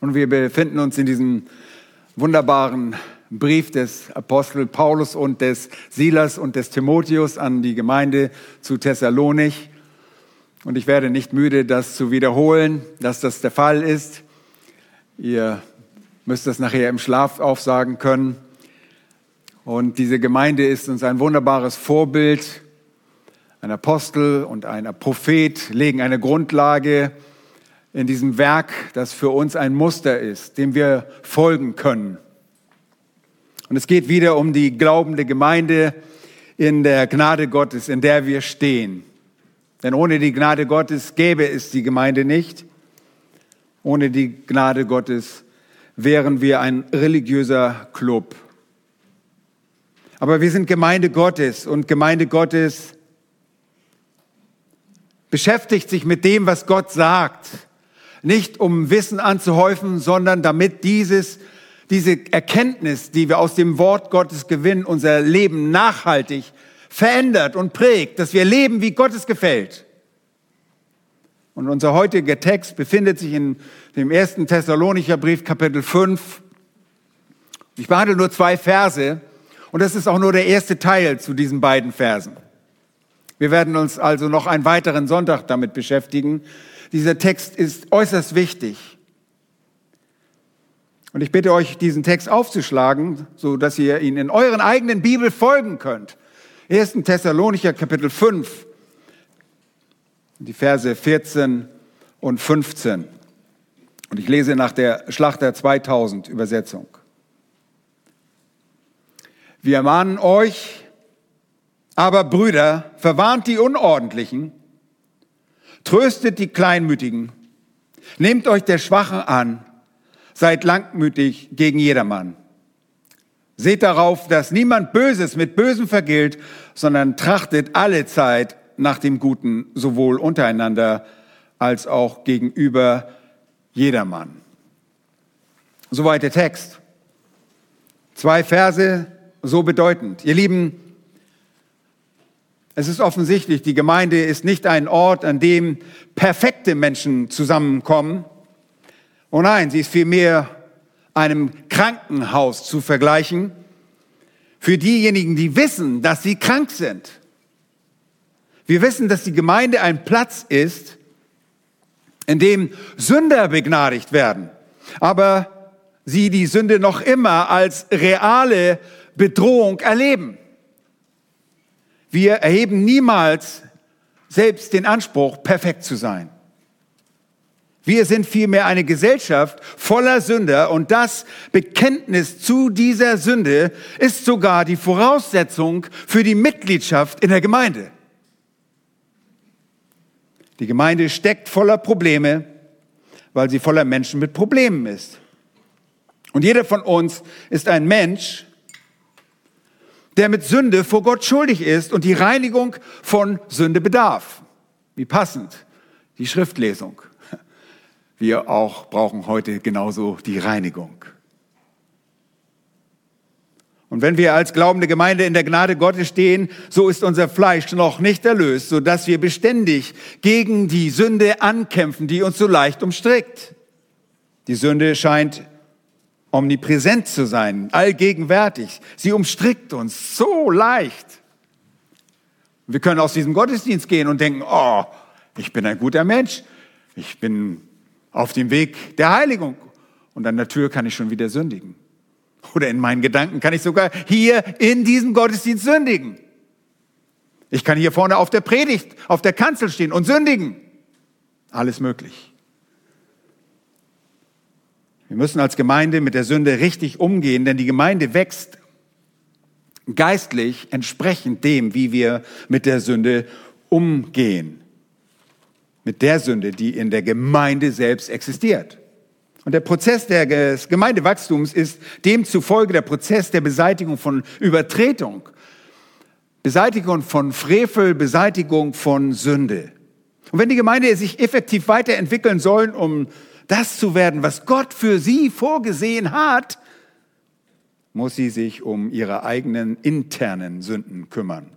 Und wir befinden uns in diesem wunderbaren Brief des Apostel Paulus und des Silas und des Timotheus an die Gemeinde zu Thessalonich. Und ich werde nicht müde, das zu wiederholen, dass das der Fall ist. Ihr müsst das nachher im Schlaf aufsagen können. Und diese Gemeinde ist uns ein wunderbares Vorbild. Ein Apostel und ein Prophet legen eine Grundlage in diesem Werk, das für uns ein Muster ist, dem wir folgen können. Und es geht wieder um die glaubende Gemeinde in der Gnade Gottes, in der wir stehen. Denn ohne die Gnade Gottes gäbe es die Gemeinde nicht. Ohne die Gnade Gottes wären wir ein religiöser Club. Aber wir sind Gemeinde Gottes und Gemeinde Gottes beschäftigt sich mit dem, was Gott sagt nicht um Wissen anzuhäufen, sondern damit dieses, diese Erkenntnis, die wir aus dem Wort Gottes gewinnen, unser Leben nachhaltig verändert und prägt, dass wir leben, wie Gott es gefällt. Und unser heutiger Text befindet sich in dem ersten Thessalonicher Brief, Kapitel 5. Ich behandle nur zwei Verse und das ist auch nur der erste Teil zu diesen beiden Versen. Wir werden uns also noch einen weiteren Sonntag damit beschäftigen, dieser Text ist äußerst wichtig. Und ich bitte euch, diesen Text aufzuschlagen, so dass ihr ihn in euren eigenen Bibel folgen könnt. 1. Thessalonicher Kapitel 5, die Verse 14 und 15. Und ich lese nach der Schlachter 2000 Übersetzung. Wir ermahnen euch, aber Brüder, verwarnt die Unordentlichen, Tröstet die Kleinmütigen. Nehmt euch der Schwachen an. Seid langmütig gegen jedermann. Seht darauf, dass niemand Böses mit Bösem vergilt, sondern trachtet alle Zeit nach dem Guten, sowohl untereinander als auch gegenüber jedermann. Soweit der Text. Zwei Verse, so bedeutend. Ihr Lieben, es ist offensichtlich, die Gemeinde ist nicht ein Ort, an dem perfekte Menschen zusammenkommen. Oh nein, sie ist vielmehr einem Krankenhaus zu vergleichen für diejenigen, die wissen, dass sie krank sind. Wir wissen, dass die Gemeinde ein Platz ist, in dem Sünder begnadigt werden, aber sie die Sünde noch immer als reale Bedrohung erleben. Wir erheben niemals selbst den Anspruch, perfekt zu sein. Wir sind vielmehr eine Gesellschaft voller Sünder und das Bekenntnis zu dieser Sünde ist sogar die Voraussetzung für die Mitgliedschaft in der Gemeinde. Die Gemeinde steckt voller Probleme, weil sie voller Menschen mit Problemen ist. Und jeder von uns ist ein Mensch, der mit Sünde vor Gott schuldig ist und die Reinigung von Sünde bedarf. Wie passend, die Schriftlesung. Wir auch brauchen heute genauso die Reinigung. Und wenn wir als glaubende Gemeinde in der Gnade Gottes stehen, so ist unser Fleisch noch nicht erlöst, so dass wir beständig gegen die Sünde ankämpfen, die uns so leicht umstrickt. Die Sünde scheint omnipräsent zu sein, allgegenwärtig. Sie umstrickt uns so leicht. Wir können aus diesem Gottesdienst gehen und denken, oh, ich bin ein guter Mensch. Ich bin auf dem Weg der Heiligung. Und an der Tür kann ich schon wieder sündigen. Oder in meinen Gedanken kann ich sogar hier in diesem Gottesdienst sündigen. Ich kann hier vorne auf der Predigt, auf der Kanzel stehen und sündigen. Alles möglich. Wir müssen als Gemeinde mit der Sünde richtig umgehen, denn die Gemeinde wächst geistlich entsprechend dem, wie wir mit der Sünde umgehen. Mit der Sünde, die in der Gemeinde selbst existiert. Und der Prozess des Gemeindewachstums ist demzufolge der Prozess der Beseitigung von Übertretung, Beseitigung von Frevel, Beseitigung von Sünde. Und wenn die Gemeinde sich effektiv weiterentwickeln soll, um das zu werden, was Gott für sie vorgesehen hat, muss sie sich um ihre eigenen internen Sünden kümmern.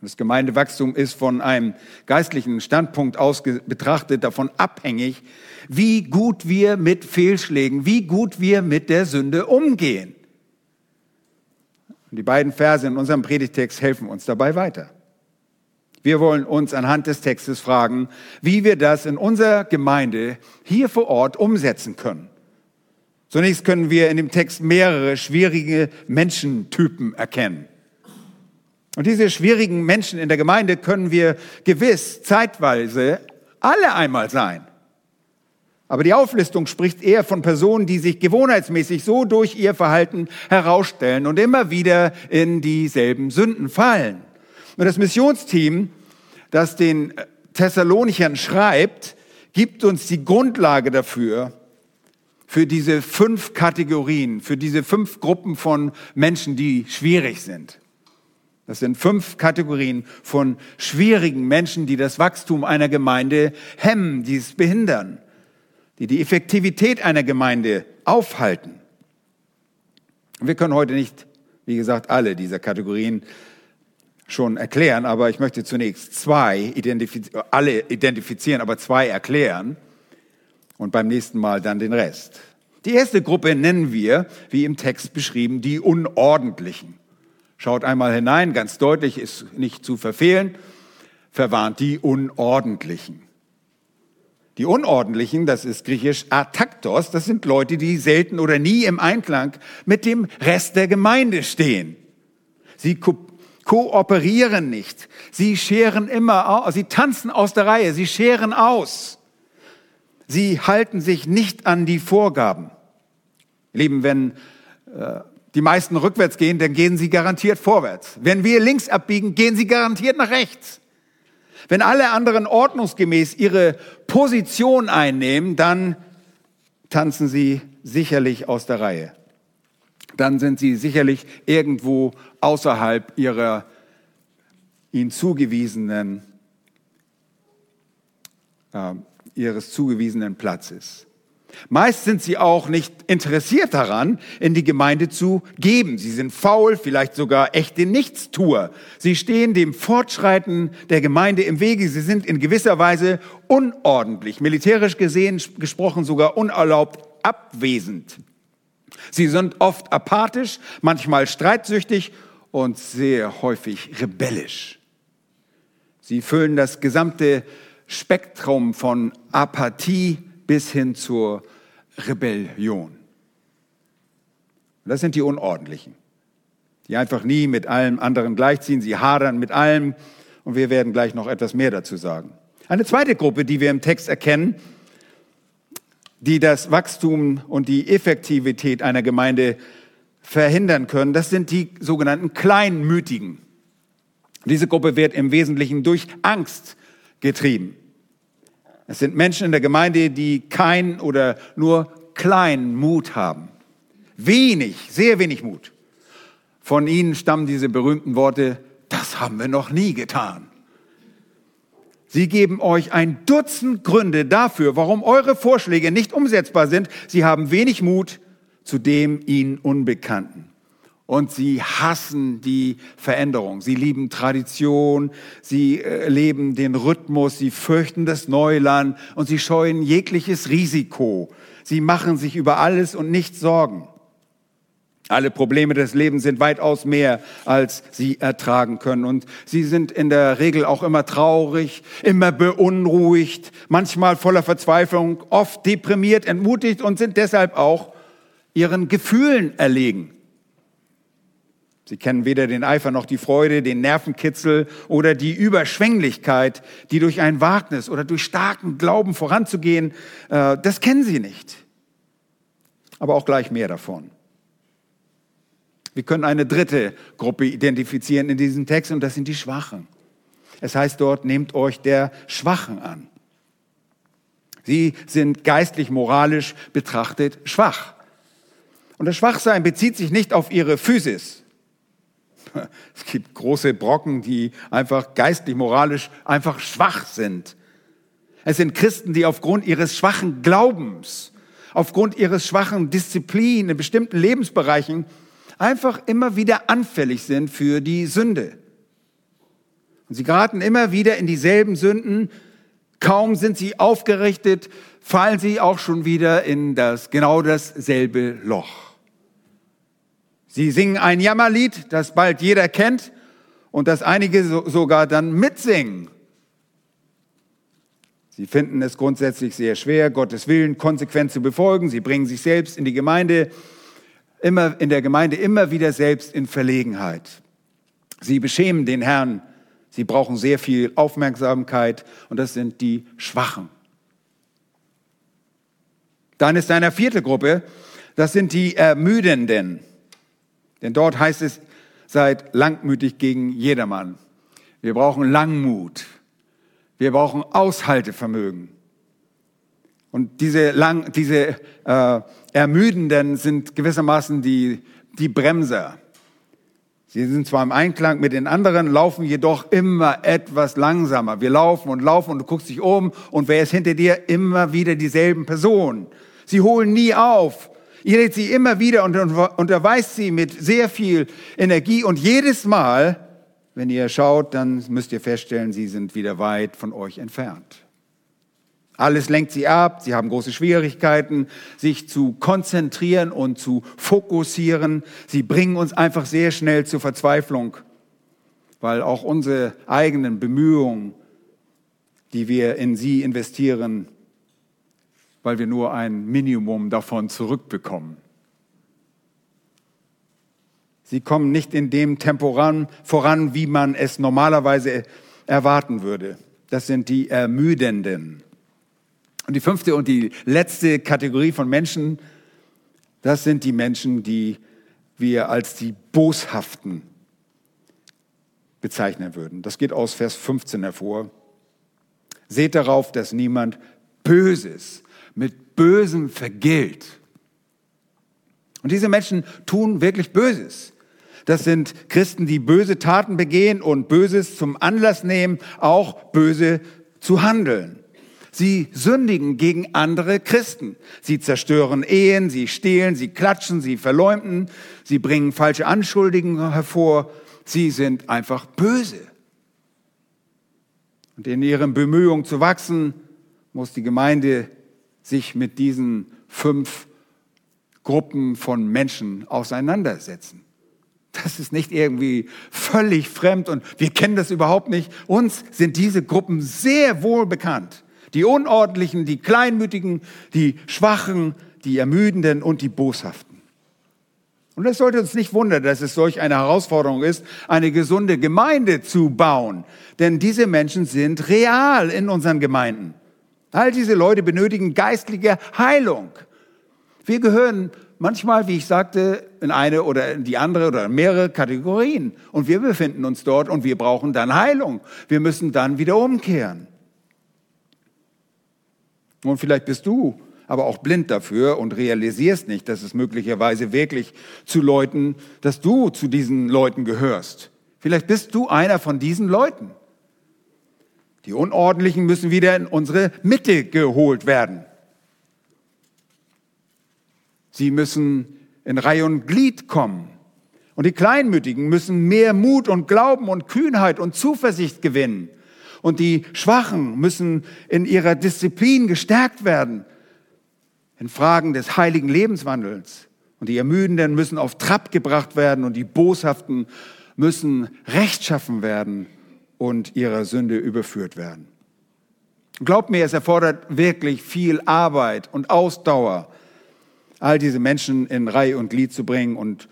Das Gemeindewachstum ist von einem geistlichen Standpunkt aus betrachtet davon abhängig, wie gut wir mit Fehlschlägen, wie gut wir mit der Sünde umgehen. Und die beiden Verse in unserem Predigtext helfen uns dabei weiter. Wir wollen uns anhand des Textes fragen, wie wir das in unserer Gemeinde hier vor Ort umsetzen können. Zunächst können wir in dem Text mehrere schwierige Menschentypen erkennen. Und diese schwierigen Menschen in der Gemeinde können wir gewiss zeitweise alle einmal sein. Aber die Auflistung spricht eher von Personen, die sich gewohnheitsmäßig so durch ihr Verhalten herausstellen und immer wieder in dieselben Sünden fallen. Und das Missionsteam, das den Thessalonichern schreibt, gibt uns die Grundlage dafür, für diese fünf Kategorien, für diese fünf Gruppen von Menschen, die schwierig sind. Das sind fünf Kategorien von schwierigen Menschen, die das Wachstum einer Gemeinde hemmen, die es behindern, die die Effektivität einer Gemeinde aufhalten. Wir können heute nicht, wie gesagt, alle dieser Kategorien schon erklären, aber ich möchte zunächst zwei, identifiz alle identifizieren, aber zwei erklären und beim nächsten Mal dann den Rest. Die erste Gruppe nennen wir, wie im Text beschrieben, die Unordentlichen. Schaut einmal hinein, ganz deutlich, ist nicht zu verfehlen, verwarnt die Unordentlichen. Die Unordentlichen, das ist griechisch ataktos, das sind Leute, die selten oder nie im Einklang mit dem Rest der Gemeinde stehen. Sie kooperieren nicht. Sie scheren immer aus, sie tanzen aus der Reihe, sie scheren aus. Sie halten sich nicht an die Vorgaben. Lieben, wenn äh, die meisten rückwärts gehen, dann gehen sie garantiert vorwärts. Wenn wir links abbiegen, gehen sie garantiert nach rechts. Wenn alle anderen ordnungsgemäß ihre Position einnehmen, dann tanzen sie sicherlich aus der Reihe. Dann sind sie sicherlich irgendwo außerhalb ihrer ihnen zugewiesenen, äh, ihres zugewiesenen Platzes. Meist sind sie auch nicht interessiert daran, in die Gemeinde zu geben. Sie sind faul, vielleicht sogar echte Nichtstuer. Sie stehen dem Fortschreiten der Gemeinde im Wege. Sie sind in gewisser Weise unordentlich, militärisch gesehen gesprochen sogar unerlaubt abwesend. Sie sind oft apathisch, manchmal streitsüchtig und sehr häufig rebellisch. Sie füllen das gesamte Spektrum von Apathie, bis hin zur Rebellion. das sind die Unordentlichen, die einfach nie mit allem anderen gleichziehen. Sie hadern mit allem und wir werden gleich noch etwas mehr dazu sagen. Eine zweite Gruppe, die wir im Text erkennen, die das Wachstum und die Effektivität einer Gemeinde verhindern können, das sind die sogenannten Kleinmütigen. Diese Gruppe wird im Wesentlichen durch Angst getrieben. Es sind Menschen in der Gemeinde, die kein oder nur kleinen Mut haben. Wenig, sehr wenig Mut. Von ihnen stammen diese berühmten Worte, das haben wir noch nie getan. Sie geben euch ein Dutzend Gründe dafür, warum eure Vorschläge nicht umsetzbar sind. Sie haben wenig Mut zu dem ihnen Unbekannten und sie hassen die Veränderung. Sie lieben Tradition, sie äh, leben den Rhythmus, sie fürchten das Neuland und sie scheuen jegliches Risiko. Sie machen sich über alles und nichts Sorgen. Alle Probleme des Lebens sind weitaus mehr, als sie ertragen können. Und sie sind in der Regel auch immer traurig, immer beunruhigt, manchmal voller Verzweiflung, oft deprimiert, entmutigt und sind deshalb auch ihren Gefühlen erlegen. Sie kennen weder den Eifer noch die Freude, den Nervenkitzel oder die Überschwänglichkeit, die durch ein Wagnis oder durch starken Glauben voranzugehen, äh, das kennen sie nicht. Aber auch gleich mehr davon. Wir können eine dritte Gruppe identifizieren in diesem Text und das sind die Schwachen. Es heißt dort, nehmt euch der Schwachen an. Sie sind geistlich, moralisch betrachtet schwach. Und das Schwachsein bezieht sich nicht auf ihre Physis, es gibt große Brocken, die einfach geistlich, moralisch einfach schwach sind. Es sind Christen, die aufgrund ihres schwachen Glaubens, aufgrund ihres schwachen Disziplin in bestimmten Lebensbereichen einfach immer wieder anfällig sind für die Sünde. Und sie geraten immer wieder in dieselben Sünden. Kaum sind sie aufgerichtet, fallen sie auch schon wieder in das genau dasselbe Loch. Sie singen ein Jammerlied, das bald jeder kennt und das einige so, sogar dann mitsingen. Sie finden es grundsätzlich sehr schwer, Gottes Willen konsequent zu befolgen. Sie bringen sich selbst in die Gemeinde, immer, in der Gemeinde immer wieder selbst in Verlegenheit. Sie beschämen den Herrn. Sie brauchen sehr viel Aufmerksamkeit und das sind die Schwachen. Dann ist eine vierte Gruppe, das sind die Ermüdenden. Denn dort heißt es, seid langmütig gegen jedermann. Wir brauchen Langmut. Wir brauchen Aushaltevermögen. Und diese, lang, diese äh, Ermüdenden sind gewissermaßen die, die Bremser. Sie sind zwar im Einklang mit den anderen, laufen jedoch immer etwas langsamer. Wir laufen und laufen und du guckst dich um und wer ist hinter dir? Immer wieder dieselben Personen. Sie holen nie auf. Ihr redet sie immer wieder und unterweist sie mit sehr viel Energie und jedes Mal, wenn ihr schaut, dann müsst ihr feststellen, sie sind wieder weit von euch entfernt. Alles lenkt sie ab, sie haben große Schwierigkeiten, sich zu konzentrieren und zu fokussieren. Sie bringen uns einfach sehr schnell zur Verzweiflung, weil auch unsere eigenen Bemühungen, die wir in sie investieren, weil wir nur ein Minimum davon zurückbekommen. Sie kommen nicht in dem Tempo ran, voran, wie man es normalerweise erwarten würde. Das sind die Ermüdenden. Und die fünfte und die letzte Kategorie von Menschen, das sind die Menschen, die wir als die Boshaften bezeichnen würden. Das geht aus Vers 15 hervor. Seht darauf, dass niemand Böses mit Bösem vergilt. Und diese Menschen tun wirklich Böses. Das sind Christen, die böse Taten begehen und Böses zum Anlass nehmen, auch böse zu handeln. Sie sündigen gegen andere Christen. Sie zerstören Ehen, sie stehlen, sie klatschen, sie verleumden, sie bringen falsche Anschuldigungen hervor. Sie sind einfach böse. Und in ihren Bemühungen zu wachsen, muss die Gemeinde sich mit diesen fünf Gruppen von Menschen auseinandersetzen. Das ist nicht irgendwie völlig fremd und wir kennen das überhaupt nicht. Uns sind diese Gruppen sehr wohl bekannt. Die Unordentlichen, die Kleinmütigen, die Schwachen, die Ermüdenden und die Boshaften. Und es sollte uns nicht wundern, dass es solch eine Herausforderung ist, eine gesunde Gemeinde zu bauen. Denn diese Menschen sind real in unseren Gemeinden. All diese Leute benötigen geistliche Heilung. Wir gehören manchmal, wie ich sagte, in eine oder in die andere oder mehrere Kategorien. Und wir befinden uns dort und wir brauchen dann Heilung. Wir müssen dann wieder umkehren. Und vielleicht bist du aber auch blind dafür und realisierst nicht, dass es möglicherweise wirklich zu Leuten, dass du zu diesen Leuten gehörst. Vielleicht bist du einer von diesen Leuten. Die Unordentlichen müssen wieder in unsere Mitte geholt werden. Sie müssen in Reihe und Glied kommen. Und die Kleinmütigen müssen mehr Mut und Glauben und Kühnheit und Zuversicht gewinnen. Und die Schwachen müssen in ihrer Disziplin gestärkt werden in Fragen des heiligen Lebenswandels. Und die Ermüdenden müssen auf Trab gebracht werden und die Boshaften müssen rechtschaffen werden und ihrer Sünde überführt werden. Glaubt mir, es erfordert wirklich viel Arbeit und Ausdauer, all diese Menschen in Reihe und Glied zu bringen und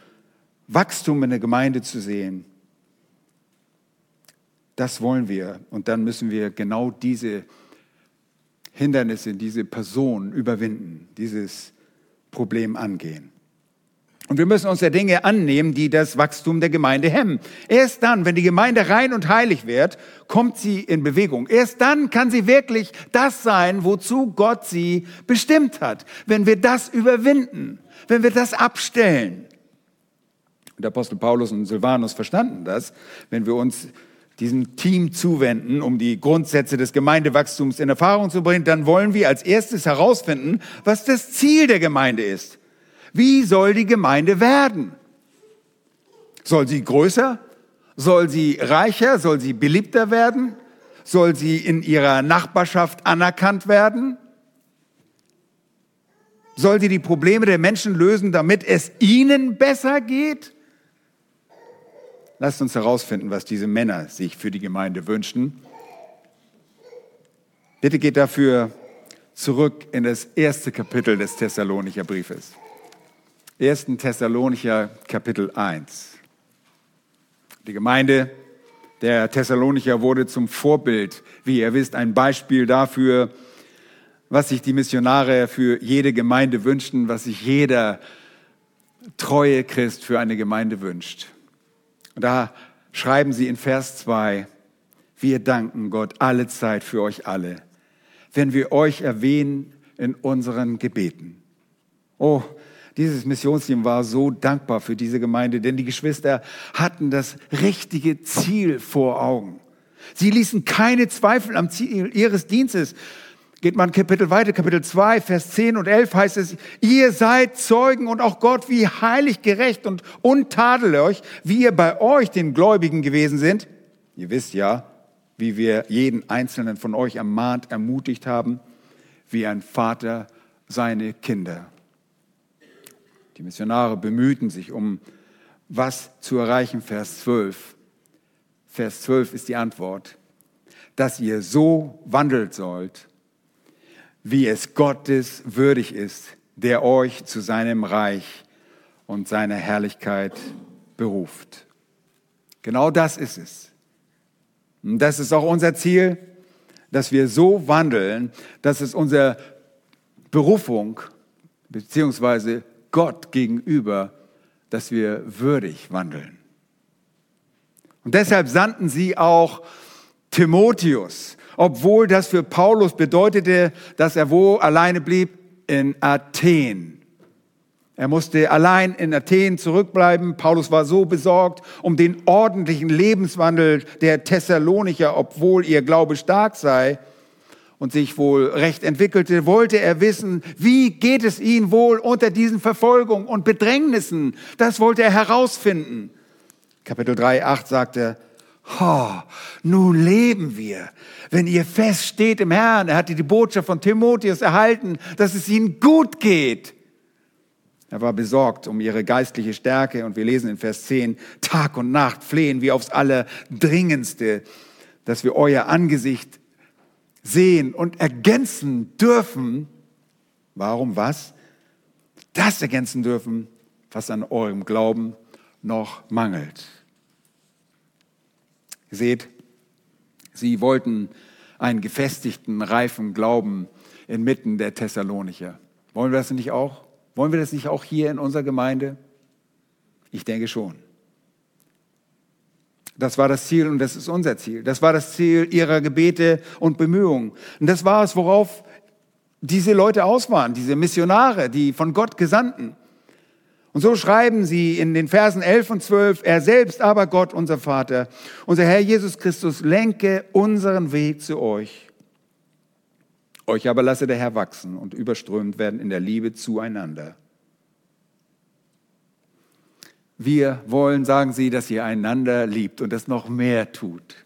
Wachstum in der Gemeinde zu sehen. Das wollen wir. Und dann müssen wir genau diese Hindernisse, diese Person überwinden, dieses Problem angehen. Und wir müssen uns der Dinge annehmen, die das Wachstum der Gemeinde hemmen. Erst dann, wenn die Gemeinde rein und heilig wird, kommt sie in Bewegung. Erst dann kann sie wirklich das sein, wozu Gott sie bestimmt hat. Wenn wir das überwinden, wenn wir das abstellen. Und Apostel Paulus und Silvanus verstanden das, wenn wir uns diesem Team zuwenden, um die Grundsätze des Gemeindewachstums in Erfahrung zu bringen, dann wollen wir als erstes herausfinden, was das Ziel der Gemeinde ist. Wie soll die Gemeinde werden? Soll sie größer Soll sie reicher? Soll sie beliebter werden? Soll sie in ihrer Nachbarschaft anerkannt werden? Soll sie die Probleme der Menschen lösen, damit es ihnen besser geht? Lasst uns herausfinden, was diese Männer sich für die Gemeinde wünschen. Bitte geht dafür zurück in das erste Kapitel des Thessalonicher Briefes. 1. Thessalonicher Kapitel 1. Die Gemeinde der Thessalonicher wurde zum Vorbild, wie ihr wisst, ein Beispiel dafür, was sich die Missionare für jede Gemeinde wünschten, was sich jeder treue Christ für eine Gemeinde wünscht. Und da schreiben sie in Vers 2, wir danken Gott alle Zeit für euch alle, wenn wir euch erwähnen in unseren Gebeten. Oh, dieses Missionsteam war so dankbar für diese Gemeinde, denn die Geschwister hatten das richtige Ziel vor Augen. Sie ließen keine Zweifel am Ziel ihres Dienstes. Geht man Kapitel weiter, Kapitel 2, Vers 10 und 11 heißt es, ihr seid Zeugen und auch Gott, wie heilig, gerecht und untadelig, wie ihr bei euch, den Gläubigen, gewesen sind. Ihr wisst ja, wie wir jeden einzelnen von euch ermahnt, ermutigt haben, wie ein Vater seine Kinder. Die Missionare bemühten sich, um was zu erreichen. Vers 12. Vers 12 ist die Antwort, dass ihr so wandelt sollt, wie es Gottes würdig ist, der euch zu seinem Reich und seiner Herrlichkeit beruft. Genau das ist es. Und das ist auch unser Ziel, dass wir so wandeln, dass es unsere Berufung beziehungsweise Gott gegenüber, dass wir würdig wandeln. Und deshalb sandten sie auch Timotheus, obwohl das für Paulus bedeutete, dass er wo alleine blieb? In Athen. Er musste allein in Athen zurückbleiben. Paulus war so besorgt um den ordentlichen Lebenswandel der Thessalonicher, obwohl ihr Glaube stark sei und sich wohl recht entwickelte, wollte er wissen, wie geht es ihnen wohl unter diesen Verfolgungen und Bedrängnissen. Das wollte er herausfinden. Kapitel 3, 8 sagt er, oh, nun leben wir, wenn ihr fest steht im Herrn. Er hatte die Botschaft von Timotheus erhalten, dass es ihnen gut geht. Er war besorgt um ihre geistliche Stärke und wir lesen in Vers 10, Tag und Nacht flehen wir aufs Allerdringendste, dass wir euer Angesicht sehen und ergänzen dürfen. Warum was? Das ergänzen dürfen, was an eurem Glauben noch mangelt. Seht, sie wollten einen gefestigten, reifen Glauben inmitten der Thessalonicher. Wollen wir das nicht auch? Wollen wir das nicht auch hier in unserer Gemeinde? Ich denke schon. Das war das Ziel und das ist unser Ziel. Das war das Ziel ihrer Gebete und Bemühungen. Und das war es, worauf diese Leute aus waren, diese Missionare, die von Gott gesandten. Und so schreiben sie in den Versen 11 und 12, er selbst aber Gott, unser Vater, unser Herr Jesus Christus, lenke unseren Weg zu euch. Euch aber lasse der Herr wachsen und überströmt werden in der Liebe zueinander wir wollen, sagen sie, dass ihr einander liebt und das noch mehr tut.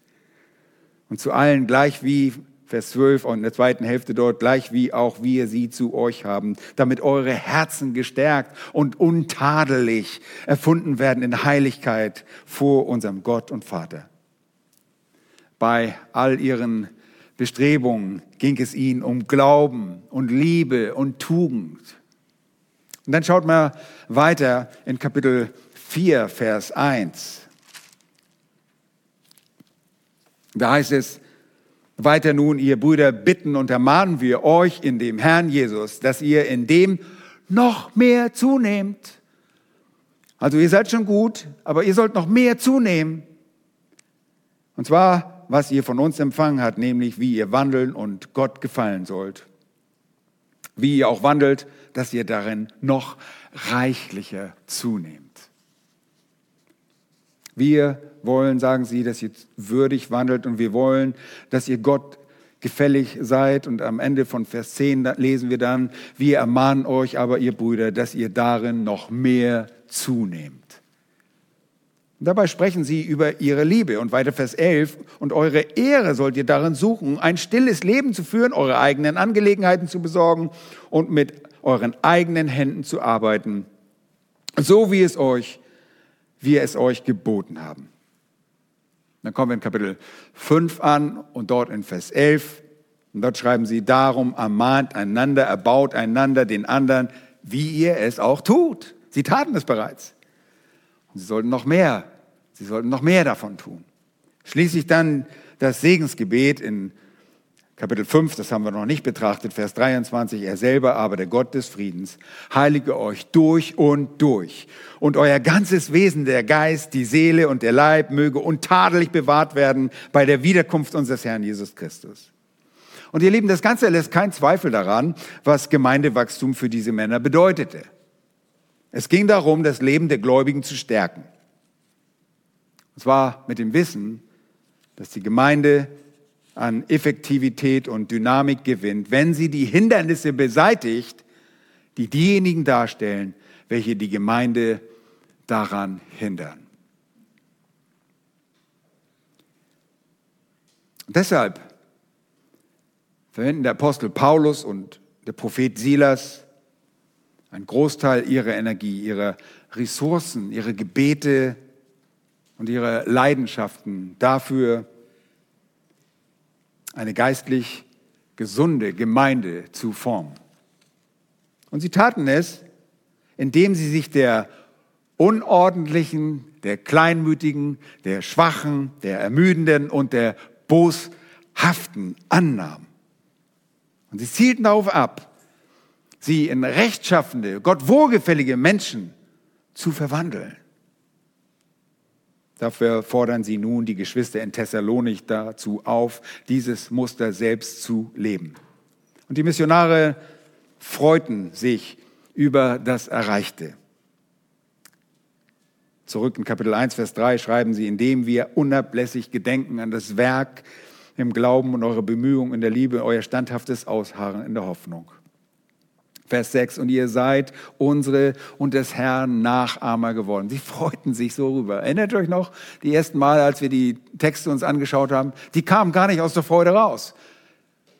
Und zu allen gleich wie, Vers 12 und in der zweiten Hälfte dort, gleich wie auch wir sie zu euch haben, damit eure Herzen gestärkt und untadelig erfunden werden in Heiligkeit vor unserem Gott und Vater. Bei all ihren Bestrebungen ging es ihnen um Glauben und Liebe und Tugend. Und dann schaut mal weiter in Kapitel 4, Vers 1. Da heißt es, weiter nun, ihr Brüder, bitten und ermahnen wir euch in dem Herrn Jesus, dass ihr in dem noch mehr zunehmt. Also ihr seid schon gut, aber ihr sollt noch mehr zunehmen. Und zwar, was ihr von uns empfangen habt, nämlich wie ihr wandeln und Gott gefallen sollt. Wie ihr auch wandelt, dass ihr darin noch reichlicher zunehmt. Wir wollen, sagen sie, dass ihr würdig wandelt und wir wollen, dass ihr Gott gefällig seid. Und am Ende von Vers 10 lesen wir dann, wir ermahnen euch aber, ihr Brüder, dass ihr darin noch mehr zunehmt. Dabei sprechen sie über ihre Liebe. Und weiter Vers 11, und eure Ehre sollt ihr darin suchen, ein stilles Leben zu führen, eure eigenen Angelegenheiten zu besorgen und mit euren eigenen Händen zu arbeiten, so wie es euch, wir es euch geboten haben. Dann kommen wir in Kapitel 5 an und dort in Vers 11. Und dort schreiben sie, darum ermahnt einander, erbaut einander den anderen, wie ihr es auch tut. Sie taten es bereits. Und sie sollten noch mehr, sie sollten noch mehr davon tun. Schließlich dann das Segensgebet in Kapitel 5, das haben wir noch nicht betrachtet, Vers 23, er selber aber, der Gott des Friedens, heilige euch durch und durch. Und euer ganzes Wesen, der Geist, die Seele und der Leib möge untadelig bewahrt werden bei der Wiederkunft unseres Herrn Jesus Christus. Und ihr Lieben, das Ganze lässt keinen Zweifel daran, was Gemeindewachstum für diese Männer bedeutete. Es ging darum, das Leben der Gläubigen zu stärken. Und zwar mit dem Wissen, dass die Gemeinde an Effektivität und Dynamik gewinnt, wenn sie die Hindernisse beseitigt, die diejenigen darstellen, welche die Gemeinde daran hindern. Deshalb verwenden der Apostel Paulus und der Prophet Silas einen Großteil ihrer Energie, ihrer Ressourcen, ihre Gebete und ihre Leidenschaften dafür, eine geistlich gesunde Gemeinde zu formen. Und sie taten es, indem sie sich der unordentlichen, der kleinmütigen, der schwachen, der ermüdenden und der boshaften annahmen. Und sie zielten darauf ab, sie in rechtschaffende, Gott wohlgefällige Menschen zu verwandeln. Dafür fordern sie nun die Geschwister in Thessalonik dazu auf, dieses Muster selbst zu leben. Und die Missionare freuten sich über das Erreichte. Zurück in Kapitel 1, Vers 3 schreiben sie, indem wir unablässig gedenken an das Werk im Glauben und eure Bemühungen in der Liebe, euer standhaftes Ausharren in der Hoffnung. Vers 6, und ihr seid unsere und des Herrn Nachahmer geworden. Sie freuten sich so rüber. Erinnert euch noch, die ersten Mal, als wir die Texte uns angeschaut haben, die kamen gar nicht aus der Freude raus.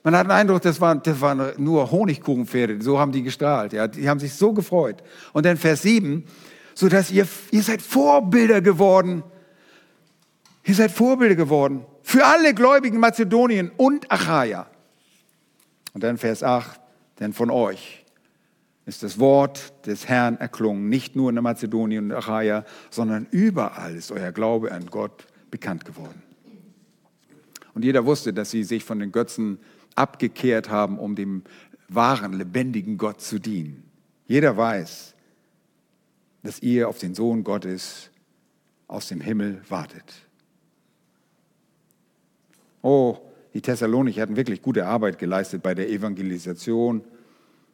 Man hat den Eindruck, das waren, das waren nur Honigkuchenpferde, so haben die gestrahlt. Ja. Die haben sich so gefreut. Und dann Vers 7, so dass ihr, ihr seid Vorbilder geworden. Ihr seid Vorbilder geworden für alle Gläubigen Mazedonien und Achaia. Und dann Vers 8, denn von euch ist das Wort des Herrn erklungen, nicht nur in der Mazedonien und Achaia, sondern überall ist euer Glaube an Gott bekannt geworden. Und jeder wusste, dass sie sich von den Götzen abgekehrt haben, um dem wahren, lebendigen Gott zu dienen. Jeder weiß, dass ihr auf den Sohn Gottes aus dem Himmel wartet. Oh, die Thessalonicher hatten wirklich gute Arbeit geleistet bei der Evangelisation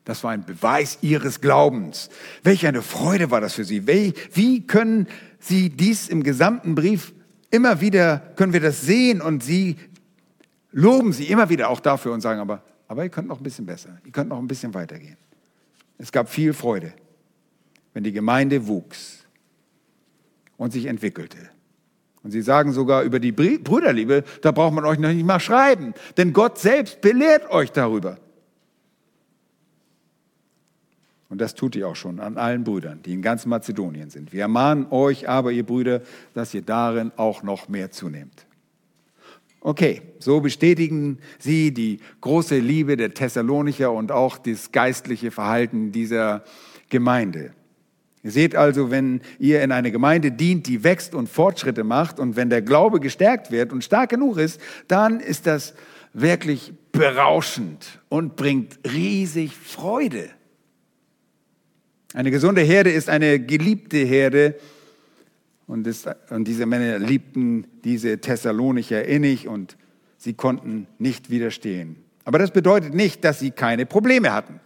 das war ein Beweis ihres Glaubens. Welch eine Freude war das für sie. Wie können sie dies im gesamten Brief immer wieder, können wir das sehen und sie loben sie immer wieder auch dafür und sagen, aber, aber ihr könnt noch ein bisschen besser, ihr könnt noch ein bisschen weitergehen. Es gab viel Freude, wenn die Gemeinde wuchs und sich entwickelte. Und sie sagen sogar über die Brüderliebe, da braucht man euch noch nicht mal schreiben, denn Gott selbst belehrt euch darüber. Und das tut ihr auch schon an allen Brüdern, die in ganz Mazedonien sind. Wir ermahnen euch aber, ihr Brüder, dass ihr darin auch noch mehr zunehmt. Okay, so bestätigen sie die große Liebe der Thessalonicher und auch das geistliche Verhalten dieser Gemeinde. Ihr seht also, wenn ihr in eine Gemeinde dient, die wächst und Fortschritte macht und wenn der Glaube gestärkt wird und stark genug ist, dann ist das wirklich berauschend und bringt riesig Freude. Eine gesunde Herde ist eine geliebte Herde. Und, das, und diese Männer liebten diese Thessalonicher innig und sie konnten nicht widerstehen. Aber das bedeutet nicht, dass sie keine Probleme hatten.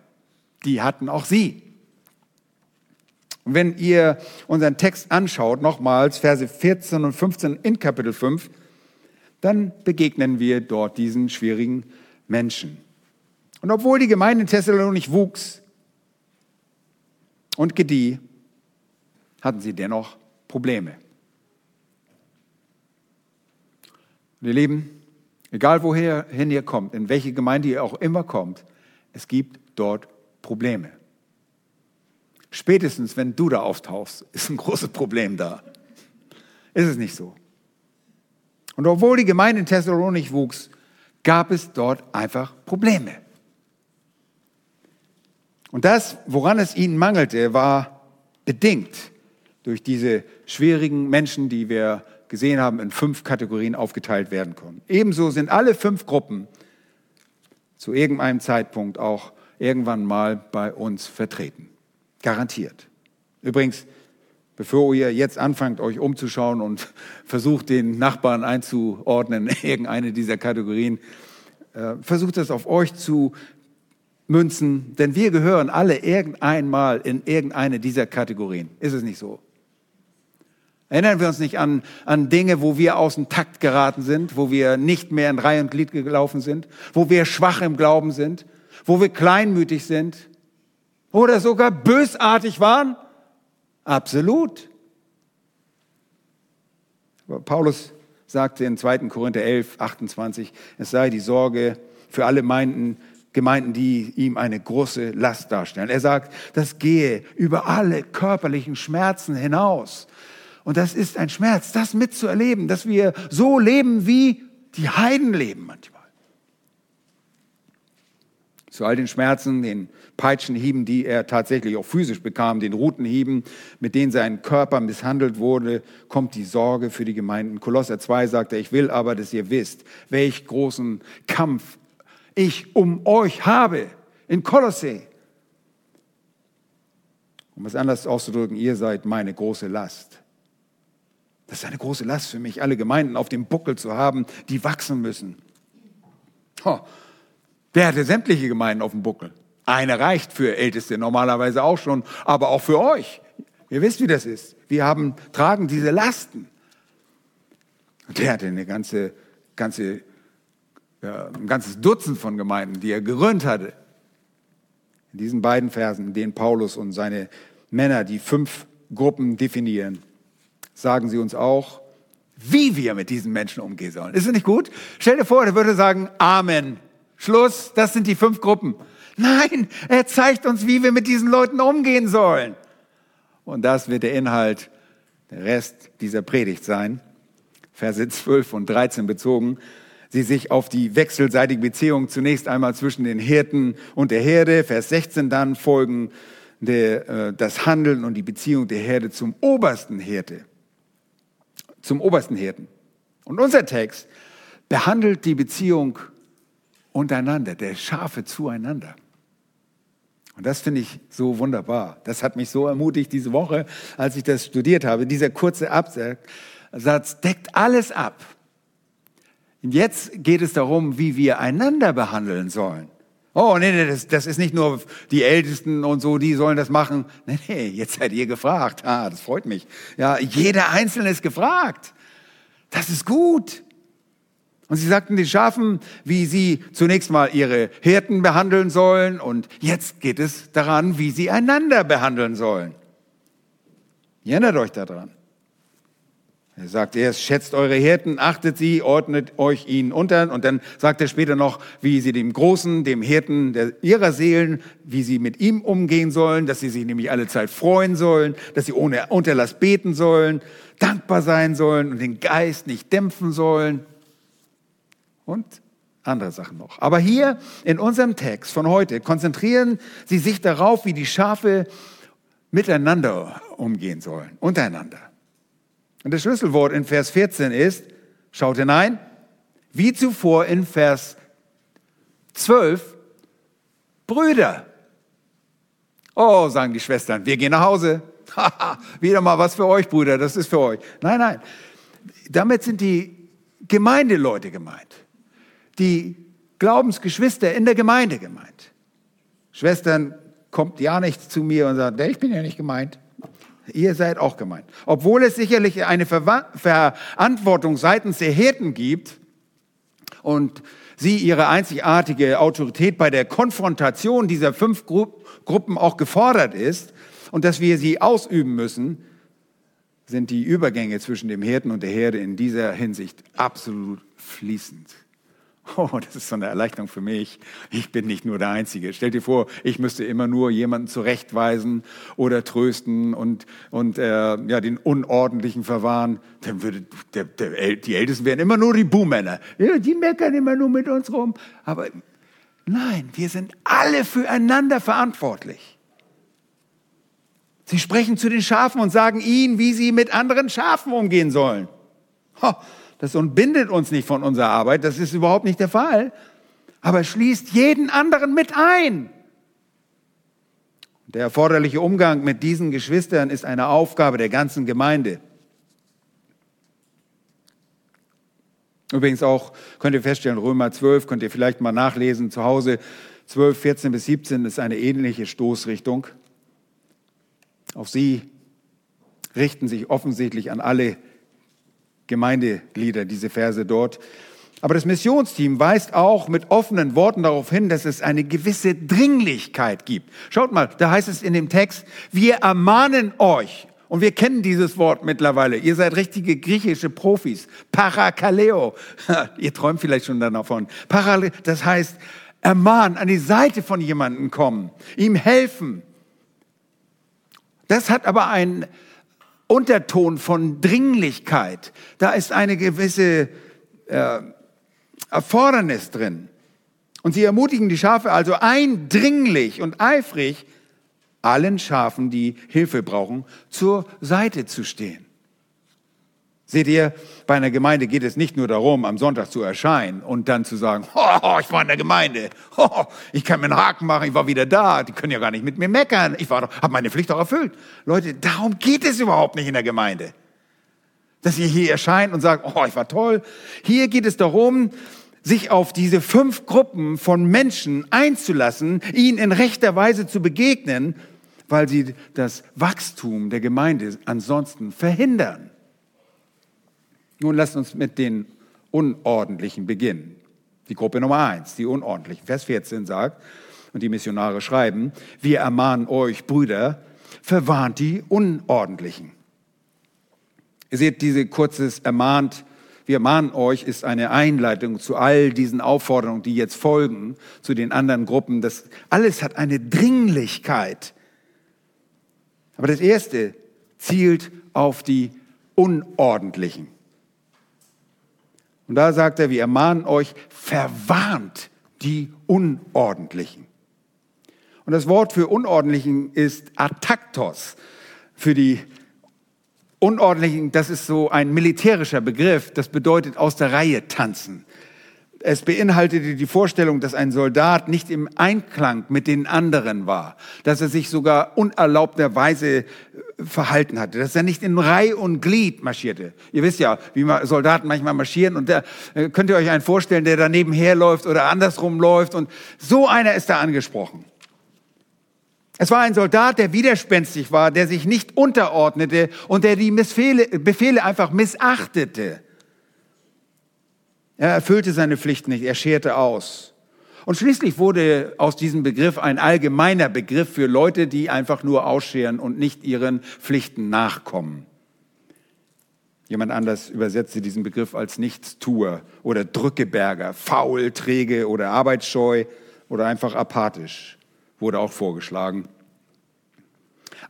Die hatten auch sie. Und wenn ihr unseren Text anschaut, nochmals Verse 14 und 15 in Kapitel 5, dann begegnen wir dort diesen schwierigen Menschen. Und obwohl die Gemeinde in Thessalonik wuchs, und gedieh, hatten sie dennoch Probleme. Und ihr Lieben, egal wohin ihr kommt, in welche Gemeinde ihr auch immer kommt, es gibt dort Probleme. Spätestens, wenn du da auftauchst, ist ein großes Problem da. Ist es nicht so? Und obwohl die Gemeinde in Thessalonik wuchs, gab es dort einfach Probleme. Und das, woran es ihnen mangelte, war bedingt durch diese schwierigen Menschen, die wir gesehen haben, in fünf Kategorien aufgeteilt werden konnten. Ebenso sind alle fünf Gruppen zu irgendeinem Zeitpunkt auch irgendwann mal bei uns vertreten. Garantiert. Übrigens, bevor ihr jetzt anfangt, euch umzuschauen und versucht, den Nachbarn einzuordnen in irgendeine dieser Kategorien, äh, versucht das auf euch zu münzen, denn wir gehören alle irgendeinmal in irgendeine dieser Kategorien. Ist es nicht so? Erinnern wir uns nicht an, an Dinge, wo wir aus dem Takt geraten sind, wo wir nicht mehr in Reihe und Glied gelaufen sind, wo wir schwach im Glauben sind, wo wir kleinmütig sind oder sogar bösartig waren? Absolut. Aber Paulus sagte in 2. Korinther 11, 28, es sei die Sorge für alle Gemeinden, Gemeinden, die ihm eine große Last darstellen. Er sagt, das gehe über alle körperlichen Schmerzen hinaus. Und das ist ein Schmerz, das mitzuerleben, dass wir so leben, wie die Heiden leben manchmal. Zu all den Schmerzen, den Peitschenhieben, die er tatsächlich auch physisch bekam, den Rutenhieben, mit denen sein Körper misshandelt wurde, kommt die Sorge für die Gemeinden. Kolosser 2 sagt er, ich will aber, dass ihr wisst, welch großen Kampf ich um euch habe in Kolosse. Um es anders auszudrücken, ihr seid meine große Last. Das ist eine große Last für mich, alle Gemeinden auf dem Buckel zu haben, die wachsen müssen. Oh, wer hatte sämtliche Gemeinden auf dem Buckel? Eine reicht für Älteste normalerweise auch schon, aber auch für euch. Ihr wisst, wie das ist. Wir haben, tragen diese Lasten. Und der hatte eine ganze, ganze, ein ganzes Dutzend von Gemeinden, die er gegründet hatte. In diesen beiden Versen, in denen Paulus und seine Männer die fünf Gruppen definieren, sagen sie uns auch, wie wir mit diesen Menschen umgehen sollen. Ist das nicht gut? Stell dir vor, er würde sagen, Amen. Schluss, das sind die fünf Gruppen. Nein, er zeigt uns, wie wir mit diesen Leuten umgehen sollen. Und das wird der Inhalt, der Rest dieser Predigt sein. Verse 12 und 13 bezogen. Sie sich auf die wechselseitige Beziehung zunächst einmal zwischen den Hirten und der Herde. Vers 16 dann folgen der, äh, das Handeln und die Beziehung der Herde zum obersten Hirte zum obersten Hirten. Und unser Text behandelt die Beziehung untereinander, der Schafe zueinander. Und das finde ich so wunderbar. Das hat mich so ermutigt diese Woche, als ich das studiert habe. Dieser kurze Absatz deckt alles ab. Und jetzt geht es darum, wie wir einander behandeln sollen. Oh, nee, nee, das, das ist nicht nur die Ältesten und so, die sollen das machen. Nee, nee, jetzt seid ihr gefragt. Ah, das freut mich. Ja, jeder Einzelne ist gefragt. Das ist gut. Und sie sagten den Schafen, wie sie zunächst mal ihre Hirten behandeln sollen und jetzt geht es daran, wie sie einander behandeln sollen. Ihr erinnert euch daran. Er sagt erst, schätzt eure Hirten, achtet sie, ordnet euch ihnen unter. Und dann sagt er später noch, wie sie dem Großen, dem Hirten der, ihrer Seelen, wie sie mit ihm umgehen sollen, dass sie sich nämlich alle Zeit freuen sollen, dass sie ohne Unterlass beten sollen, dankbar sein sollen und den Geist nicht dämpfen sollen. Und andere Sachen noch. Aber hier in unserem Text von heute konzentrieren sie sich darauf, wie die Schafe miteinander umgehen sollen, untereinander. Und das Schlüsselwort in Vers 14 ist, schaut hinein, wie zuvor in Vers 12, Brüder. Oh, sagen die Schwestern, wir gehen nach Hause. Wieder mal was für euch, Brüder, das ist für euch. Nein, nein. Damit sind die Gemeindeleute gemeint. Die Glaubensgeschwister in der Gemeinde gemeint. Schwestern, kommt ja nicht zu mir und sagt, ich bin ja nicht gemeint. Ihr seid auch gemeint. Obwohl es sicherlich eine Verantwortung seitens der Hirten gibt und sie ihre einzigartige Autorität bei der Konfrontation dieser fünf Gruppen auch gefordert ist und dass wir sie ausüben müssen, sind die Übergänge zwischen dem Hirten und der Herde in dieser Hinsicht absolut fließend. Oh, das ist so eine Erleichterung für mich. Ich bin nicht nur der Einzige. Stell dir vor, ich müsste immer nur jemanden zurechtweisen oder trösten und, und äh, ja, den Unordentlichen verwahren. Dann würde der, der, die Ältesten wären immer nur die Buhmänner. Ja, die meckern immer nur mit uns rum. Aber nein, wir sind alle füreinander verantwortlich. Sie sprechen zu den Schafen und sagen ihnen, wie sie mit anderen Schafen umgehen sollen. Das entbindet uns nicht von unserer Arbeit, das ist überhaupt nicht der Fall, aber schließt jeden anderen mit ein. Der erforderliche Umgang mit diesen Geschwistern ist eine Aufgabe der ganzen Gemeinde. Übrigens auch könnt ihr feststellen, Römer 12 könnt ihr vielleicht mal nachlesen zu Hause. 12, 14 bis 17 ist eine ähnliche Stoßrichtung. Auch sie richten sich offensichtlich an alle Gemeindeglieder, diese Verse dort. Aber das Missionsteam weist auch mit offenen Worten darauf hin, dass es eine gewisse Dringlichkeit gibt. Schaut mal, da heißt es in dem Text, wir ermahnen euch. Und wir kennen dieses Wort mittlerweile. Ihr seid richtige griechische Profis. Parakaleo. Ihr träumt vielleicht schon davon. Parakaleo, das heißt, ermahnen, an die Seite von jemandem kommen, ihm helfen. Das hat aber einen Unterton von Dringlichkeit. Da ist eine gewisse äh, Erfordernis drin. Und sie ermutigen die Schafe also eindringlich und eifrig, allen Schafen, die Hilfe brauchen, zur Seite zu stehen. Seht ihr, bei einer Gemeinde geht es nicht nur darum, am Sonntag zu erscheinen und dann zu sagen, oh, ich war in der Gemeinde, oh, ich kann mir einen Haken machen, ich war wieder da, die können ja gar nicht mit mir meckern, ich habe meine Pflicht auch erfüllt. Leute, darum geht es überhaupt nicht in der Gemeinde. Dass ihr hier erscheint und sagt, oh, ich war toll. Hier geht es darum, sich auf diese fünf Gruppen von Menschen einzulassen, ihnen in rechter Weise zu begegnen, weil sie das Wachstum der Gemeinde ansonsten verhindern. Nun lasst uns mit den Unordentlichen beginnen. Die Gruppe Nummer eins, die Unordentlichen. Vers 14 sagt, und die Missionare schreiben, wir ermahnen euch, Brüder, verwarnt die Unordentlichen. Ihr seht, diese kurzes ermahnt, wir ermahnen euch, ist eine Einleitung zu all diesen Aufforderungen, die jetzt folgen, zu den anderen Gruppen. Das alles hat eine Dringlichkeit. Aber das erste zielt auf die Unordentlichen. Und da sagt er, wir ermahnen euch, verwarnt die Unordentlichen. Und das Wort für Unordentlichen ist Ataktos. Für die Unordentlichen, das ist so ein militärischer Begriff, das bedeutet aus der Reihe tanzen. Es beinhaltete die Vorstellung, dass ein Soldat nicht im Einklang mit den anderen war, dass er sich sogar unerlaubterweise äh, verhalten hatte, dass er nicht in Reihe und Glied marschierte. Ihr wisst ja, wie Soldaten manchmal marschieren und da äh, könnt ihr euch einen vorstellen, der daneben herläuft oder andersrum läuft und so einer ist da angesprochen. Es war ein Soldat, der widerspenstig war, der sich nicht unterordnete und der die Missfehle, Befehle einfach missachtete. Er erfüllte seine Pflicht nicht, er scherte aus. Und schließlich wurde aus diesem Begriff ein allgemeiner Begriff für Leute, die einfach nur ausscheren und nicht ihren Pflichten nachkommen. Jemand anders übersetzte diesen Begriff als Nichtstuer oder Drückeberger, faul, träge oder arbeitsscheu oder einfach apathisch, wurde auch vorgeschlagen.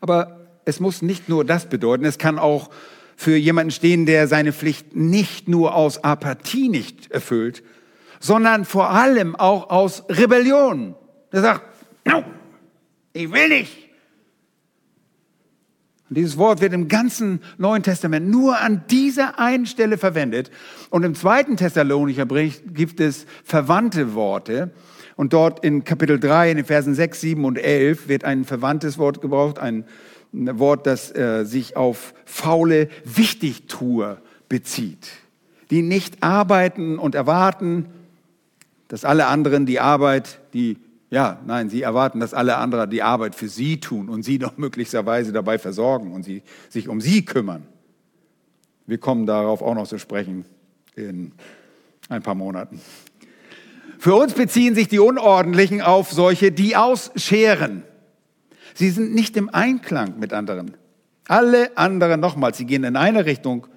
Aber es muss nicht nur das bedeuten, es kann auch für jemanden stehen, der seine Pflicht nicht nur aus Apathie nicht erfüllt, sondern vor allem auch aus Rebellion. Der sagt, no, ich will nicht. Und dieses Wort wird im ganzen Neuen Testament nur an dieser einen Stelle verwendet. Und im zweiten Thessalonicher Bericht gibt es verwandte Worte. Und dort in Kapitel 3, in den Versen 6, 7 und 11 wird ein verwandtes Wort gebraucht, ein ein Wort, das äh, sich auf faule Wichtigtuer bezieht, die nicht arbeiten und erwarten, dass alle anderen die Arbeit, die, ja, nein, sie erwarten, dass alle anderen die Arbeit für sie tun und sie noch möglicherweise dabei versorgen und sie sich um sie kümmern. Wir kommen darauf auch noch zu sprechen in ein paar Monaten. Für uns beziehen sich die Unordentlichen auf solche, die ausscheren. Sie sind nicht im Einklang mit anderen. Alle anderen, nochmals, sie gehen in eine Richtung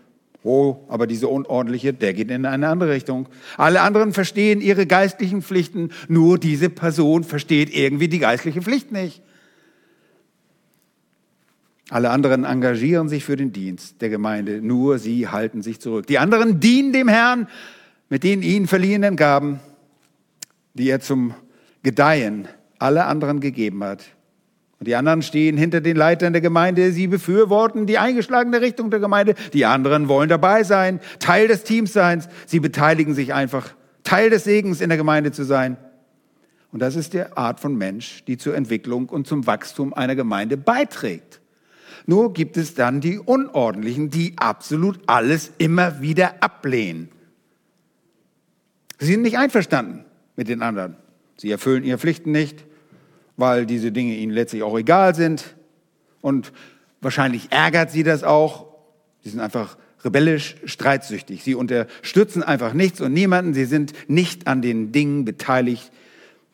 Oh, aber diese Unordentliche, der geht in eine andere Richtung. Alle anderen verstehen ihre geistlichen Pflichten, nur diese Person versteht irgendwie die geistliche Pflicht nicht. Alle anderen engagieren sich für den Dienst der Gemeinde, nur sie halten sich zurück. Die anderen dienen dem Herrn mit den ihnen verliehenen Gaben, die er zum Gedeihen alle anderen gegeben hat. Und die anderen stehen hinter den Leitern der Gemeinde. Sie befürworten die eingeschlagene Richtung der Gemeinde. Die anderen wollen dabei sein, Teil des Teams sein. Sie beteiligen sich einfach, Teil des Segens in der Gemeinde zu sein. Und das ist die Art von Mensch, die zur Entwicklung und zum Wachstum einer Gemeinde beiträgt. Nur gibt es dann die Unordentlichen, die absolut alles immer wieder ablehnen. Sie sind nicht einverstanden mit den anderen. Sie erfüllen ihre Pflichten nicht weil diese Dinge ihnen letztlich auch egal sind. Und wahrscheinlich ärgert sie das auch. Sie sind einfach rebellisch, streitsüchtig. Sie unterstützen einfach nichts und niemanden. Sie sind nicht an den Dingen beteiligt,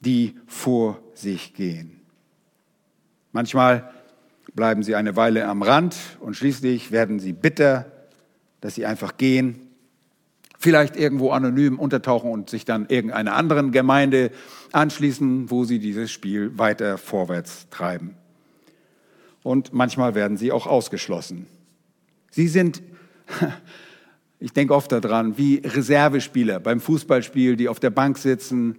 die vor sich gehen. Manchmal bleiben sie eine Weile am Rand und schließlich werden sie bitter, dass sie einfach gehen vielleicht irgendwo anonym untertauchen und sich dann irgendeiner anderen Gemeinde anschließen, wo sie dieses Spiel weiter vorwärts treiben. Und manchmal werden sie auch ausgeschlossen. Sie sind, ich denke oft daran, wie Reservespieler beim Fußballspiel, die auf der Bank sitzen.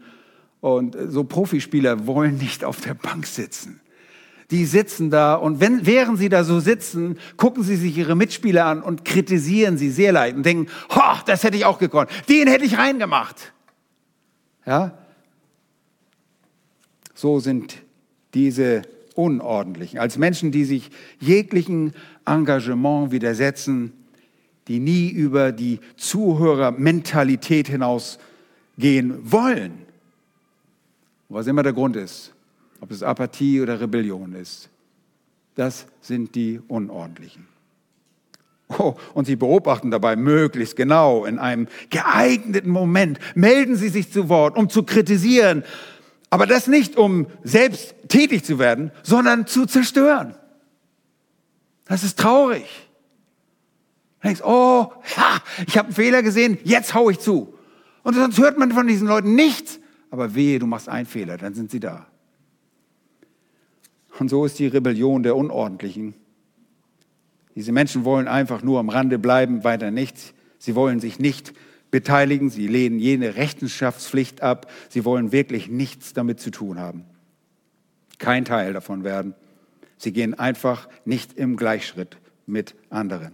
Und so Profispieler wollen nicht auf der Bank sitzen die sitzen da und wenn, während sie da so sitzen, gucken sie sich ihre Mitspieler an und kritisieren sie sehr leid und denken, ho, das hätte ich auch gekonnt, den hätte ich reingemacht. Ja? So sind diese Unordentlichen, als Menschen, die sich jeglichen Engagement widersetzen, die nie über die Zuhörermentalität hinausgehen wollen. Was immer der Grund ist ob es Apathie oder Rebellion ist. Das sind die Unordentlichen. Oh, und Sie beobachten dabei möglichst genau in einem geeigneten Moment, melden Sie sich zu Wort, um zu kritisieren, aber das nicht, um selbst tätig zu werden, sondern zu zerstören. Das ist traurig. Du denkst, oh, ha, ich habe einen Fehler gesehen, jetzt hau ich zu. Und sonst hört man von diesen Leuten nichts. Aber wehe, du machst einen Fehler, dann sind sie da. Und so ist die Rebellion der Unordentlichen. Diese Menschen wollen einfach nur am Rande bleiben, weiter nichts. Sie wollen sich nicht beteiligen, sie lehnen jene Rechenschaftspflicht ab, sie wollen wirklich nichts damit zu tun haben. Kein Teil davon werden. Sie gehen einfach nicht im Gleichschritt mit anderen.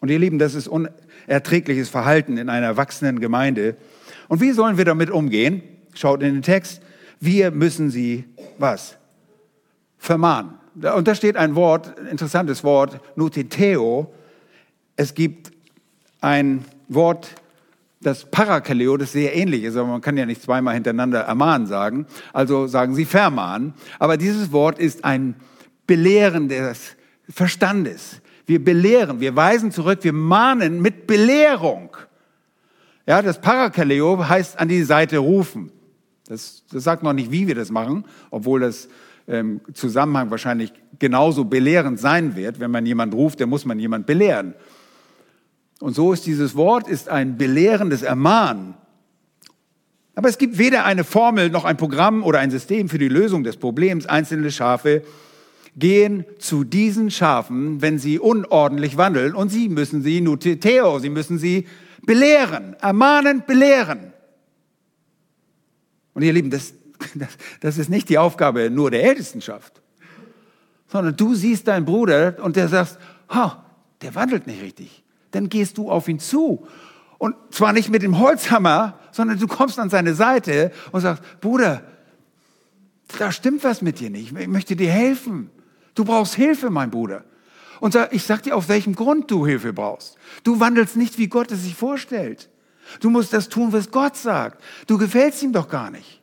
Und ihr Lieben, das ist unerträgliches Verhalten in einer wachsenden Gemeinde. Und wie sollen wir damit umgehen? Schaut in den Text. Wir müssen sie was? Vermahnen. Und da steht ein Wort, ein interessantes Wort, Nutiteo. Es gibt ein Wort, das Parakaleo, das sehr ähnlich ist, aber man kann ja nicht zweimal hintereinander ermahnen sagen. Also sagen sie vermahnen. Aber dieses Wort ist ein Belehren des Verstandes. Wir belehren, wir weisen zurück, wir mahnen mit Belehrung. Ja, das Parakaleo heißt an die Seite rufen. Das, das sagt noch nicht, wie wir das machen, obwohl das ähm, Zusammenhang wahrscheinlich genauso belehrend sein wird. Wenn man jemand ruft, dann muss man jemand belehren. Und so ist dieses Wort ist ein belehrendes Ermahnen. Aber es gibt weder eine Formel noch ein Programm oder ein System für die Lösung des Problems. Einzelne Schafe gehen zu diesen Schafen, wenn sie unordentlich wandeln, und sie müssen sie nutiteo, sie müssen sie belehren, ermahnen, belehren. Und ihr Lieben, das, das ist nicht die Aufgabe nur der Ältestenschaft, sondern du siehst deinen Bruder und der sagst, oh, der wandelt nicht richtig. Dann gehst du auf ihn zu. Und zwar nicht mit dem Holzhammer, sondern du kommst an seine Seite und sagst, Bruder, da stimmt was mit dir nicht. Ich möchte dir helfen. Du brauchst Hilfe, mein Bruder. Und ich sag dir, auf welchem Grund du Hilfe brauchst. Du wandelst nicht, wie Gott es sich vorstellt. Du musst das tun, was Gott sagt. Du gefällst ihm doch gar nicht.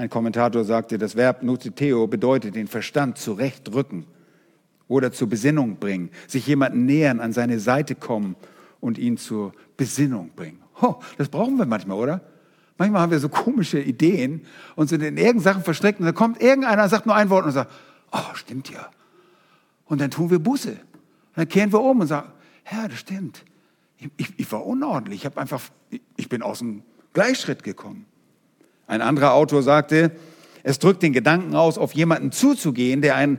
Ein Kommentator sagte, das Verb nutiteo bedeutet den Verstand zurechtrücken oder zur Besinnung bringen, sich jemanden nähern, an seine Seite kommen und ihn zur Besinnung bringen. Oh, das brauchen wir manchmal, oder? Manchmal haben wir so komische Ideen und sind in irgendeinen Sachen verstrickt und dann kommt irgendeiner, sagt nur ein Wort und sagt, oh, stimmt ja. Und dann tun wir Buße. Und dann kehren wir um und sagen, Herr, das stimmt. Ich, ich, ich war unordentlich. Ich, hab einfach, ich bin aus dem Gleichschritt gekommen. Ein anderer Autor sagte, es drückt den Gedanken aus, auf jemanden zuzugehen, der einen,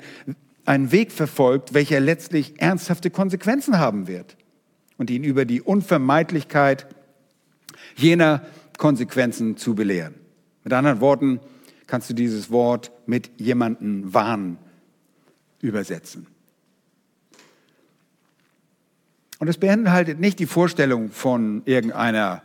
einen Weg verfolgt, welcher letztlich ernsthafte Konsequenzen haben wird und ihn über die Unvermeidlichkeit jener Konsequenzen zu belehren. Mit anderen Worten kannst du dieses Wort mit jemanden warnen übersetzen. Und es beinhaltet nicht die Vorstellung von irgendeiner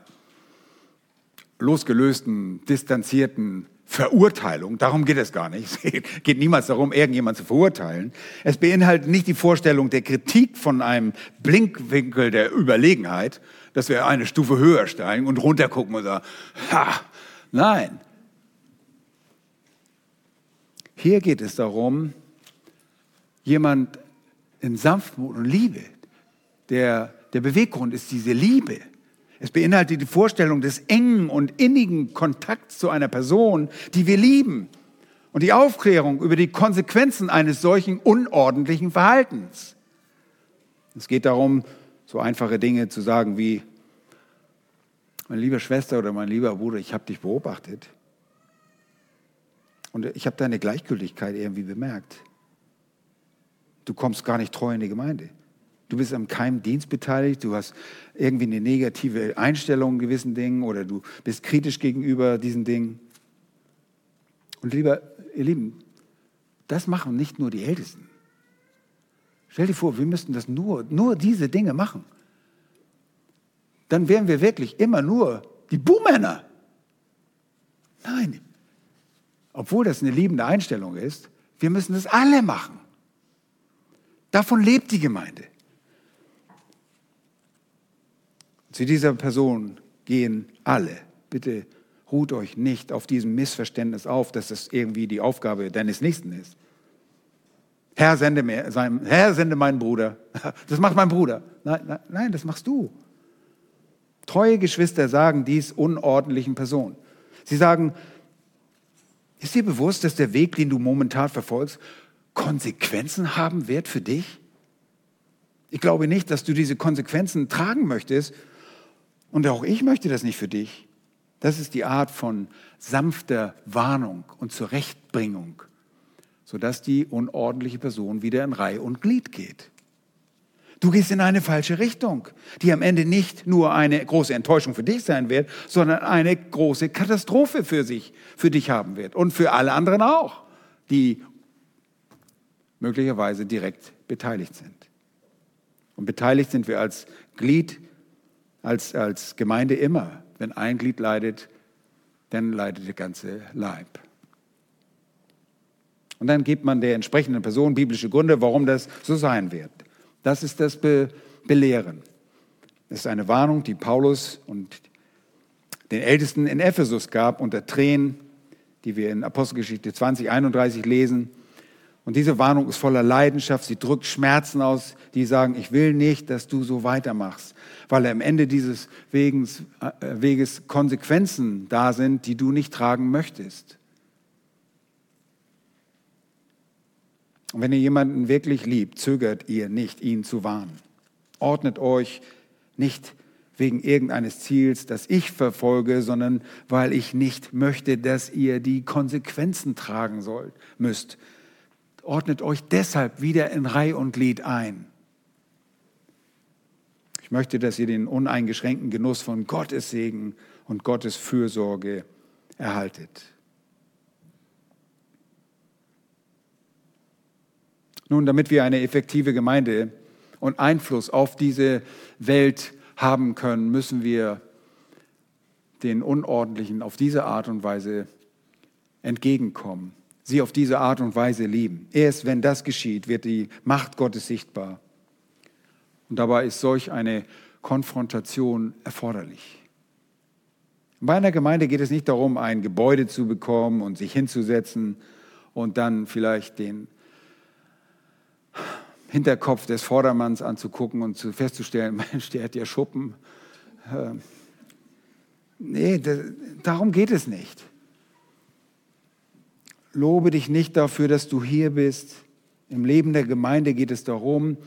losgelösten, distanzierten Verurteilung. Darum geht es gar nicht. Es geht niemals darum, irgendjemand zu verurteilen. Es beinhaltet nicht die Vorstellung der Kritik von einem Blinkwinkel der Überlegenheit, dass wir eine Stufe höher steigen und runtergucken und sagen, ha, nein. Hier geht es darum, jemand in Sanftmut und Liebe, der, der Beweggrund ist diese Liebe. Es beinhaltet die Vorstellung des engen und innigen Kontakts zu einer Person, die wir lieben und die Aufklärung über die Konsequenzen eines solchen unordentlichen Verhaltens. Es geht darum, so einfache Dinge zu sagen wie, meine liebe Schwester oder mein lieber Bruder, ich habe dich beobachtet und ich habe deine Gleichgültigkeit irgendwie bemerkt. Du kommst gar nicht treu in die Gemeinde. Du bist am keinem Dienst beteiligt, du hast irgendwie eine negative Einstellung gewissen Dingen oder du bist kritisch gegenüber diesen Dingen. Und lieber, ihr Lieben, das machen nicht nur die Ältesten. Stell dir vor, wir müssten das nur, nur diese Dinge machen. Dann wären wir wirklich immer nur die Buhmänner. Nein, obwohl das eine liebende Einstellung ist, wir müssen das alle machen. Davon lebt die Gemeinde. Zu dieser Person gehen alle. Bitte ruht euch nicht auf diesem Missverständnis auf, dass das irgendwie die Aufgabe deines Nächsten ist. Herr, sende, mir, Herr, sende meinen Bruder. Das macht mein Bruder. Nein, nein, nein, das machst du. Treue Geschwister sagen dies unordentlichen Personen. Sie sagen, ist dir bewusst, dass der Weg, den du momentan verfolgst, Konsequenzen haben wird für dich? Ich glaube nicht, dass du diese Konsequenzen tragen möchtest und auch ich möchte das nicht für dich. Das ist die Art von sanfter Warnung und Zurechtbringung, sodass die unordentliche Person wieder in Reihe und Glied geht. Du gehst in eine falsche Richtung, die am Ende nicht nur eine große Enttäuschung für dich sein wird, sondern eine große Katastrophe für sich, für dich haben wird und für alle anderen auch, die möglicherweise direkt beteiligt sind. Und beteiligt sind wir als Glied als, als Gemeinde immer. Wenn ein Glied leidet, dann leidet der ganze Leib. Und dann gibt man der entsprechenden Person biblische Gründe, warum das so sein wird. Das ist das Be Belehren. Das ist eine Warnung, die Paulus und den Ältesten in Ephesus gab unter Tränen, die wir in Apostelgeschichte 20, 31 lesen. Und diese Warnung ist voller Leidenschaft, sie drückt Schmerzen aus, die sagen, ich will nicht, dass du so weitermachst, weil am Ende dieses Weges, äh, Weges Konsequenzen da sind, die du nicht tragen möchtest. Und wenn ihr jemanden wirklich liebt, zögert ihr nicht, ihn zu warnen. Ordnet euch nicht wegen irgendeines Ziels, das ich verfolge, sondern weil ich nicht möchte, dass ihr die Konsequenzen tragen sollt, müsst ordnet euch deshalb wieder in Reih und Glied ein. Ich möchte, dass ihr den uneingeschränkten Genuss von Gottes Segen und Gottes Fürsorge erhaltet. Nun, damit wir eine effektive Gemeinde und Einfluss auf diese Welt haben können, müssen wir den Unordentlichen auf diese Art und Weise entgegenkommen sie auf diese Art und Weise lieben. Erst wenn das geschieht, wird die Macht Gottes sichtbar. Und dabei ist solch eine Konfrontation erforderlich. Bei einer Gemeinde geht es nicht darum, ein Gebäude zu bekommen und sich hinzusetzen und dann vielleicht den Hinterkopf des Vordermanns anzugucken und festzustellen, Mensch, der hat ja Schuppen. Ähm, nee, darum geht es nicht. Lobe dich nicht dafür, dass du hier bist. Im Leben der Gemeinde geht es darum,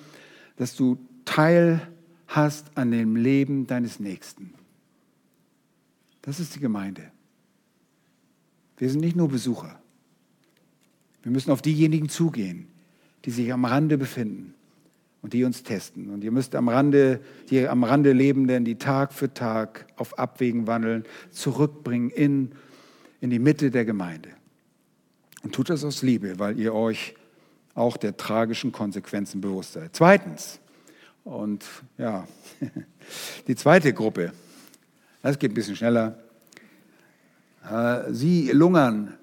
dass du Teil hast an dem Leben deines Nächsten. Das ist die Gemeinde. Wir sind nicht nur Besucher. Wir müssen auf diejenigen zugehen, die sich am Rande befinden und die uns testen. Und ihr müsst am Rande, die am Rande Lebenden, die Tag für Tag auf Abwägen wandeln, zurückbringen in, in die Mitte der Gemeinde. Und tut das aus Liebe, weil ihr euch auch der tragischen Konsequenzen bewusst seid. Zweitens, und ja, die zweite Gruppe, das geht ein bisschen schneller. Äh, sie lungern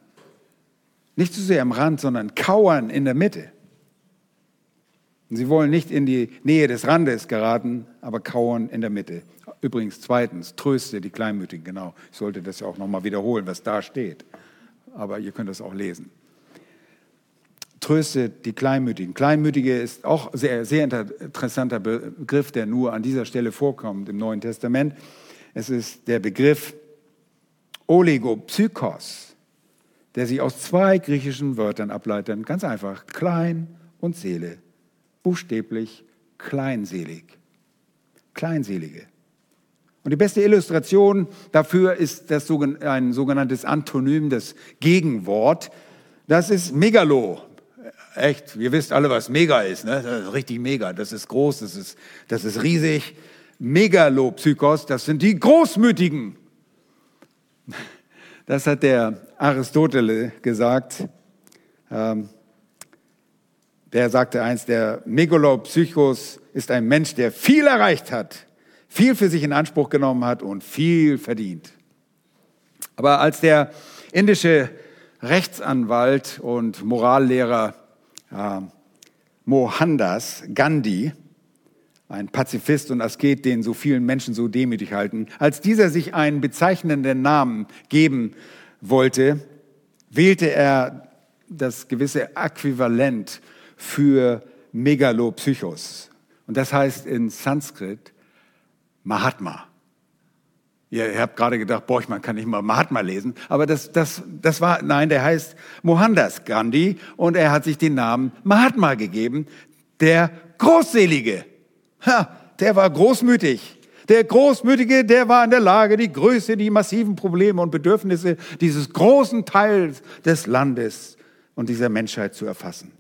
nicht zu sehr am Rand, sondern kauern in der Mitte. Sie wollen nicht in die Nähe des Randes geraten, aber kauern in der Mitte. Übrigens, zweitens, tröste die Kleinmütigen, genau. Ich sollte das ja auch nochmal wiederholen, was da steht. Aber ihr könnt das auch lesen. Tröste die Kleinmütigen. Kleinmütige ist auch ein sehr, sehr interessanter Begriff, der nur an dieser Stelle vorkommt im Neuen Testament. Es ist der Begriff Oligopsykos, der sich aus zwei griechischen Wörtern ableitet. Ganz einfach, klein und Seele buchstäblich kleinselig. Kleinselige. Und die beste Illustration dafür ist das, ein sogenanntes Antonym, das Gegenwort. Das ist Megalo. Echt, ihr wisst alle, was Mega ist. Ne? Das ist richtig mega. Das ist groß, das ist, das ist riesig. Megalopsykos, das sind die Großmütigen. Das hat der Aristoteles gesagt. Ähm, der sagte einst, der Megalopsychos ist ein Mensch, der viel erreicht hat, viel für sich in Anspruch genommen hat und viel verdient. Aber als der indische Rechtsanwalt und Morallehrer äh, Mohandas Gandhi, ein Pazifist und Asket, den so vielen Menschen so demütig halten, als dieser sich einen bezeichnenden Namen geben wollte, wählte er das gewisse Äquivalent für Megalopsychos. Und das heißt in Sanskrit Mahatma. Ihr habt gerade gedacht, boah, man kann nicht mal Mahatma lesen. Aber das, das, das war, nein, der heißt Mohandas Gandhi und er hat sich den Namen Mahatma gegeben, der Großselige. Ha, der war großmütig. Der Großmütige, der war in der Lage, die Größe, die massiven Probleme und Bedürfnisse dieses großen Teils des Landes und dieser Menschheit zu erfassen.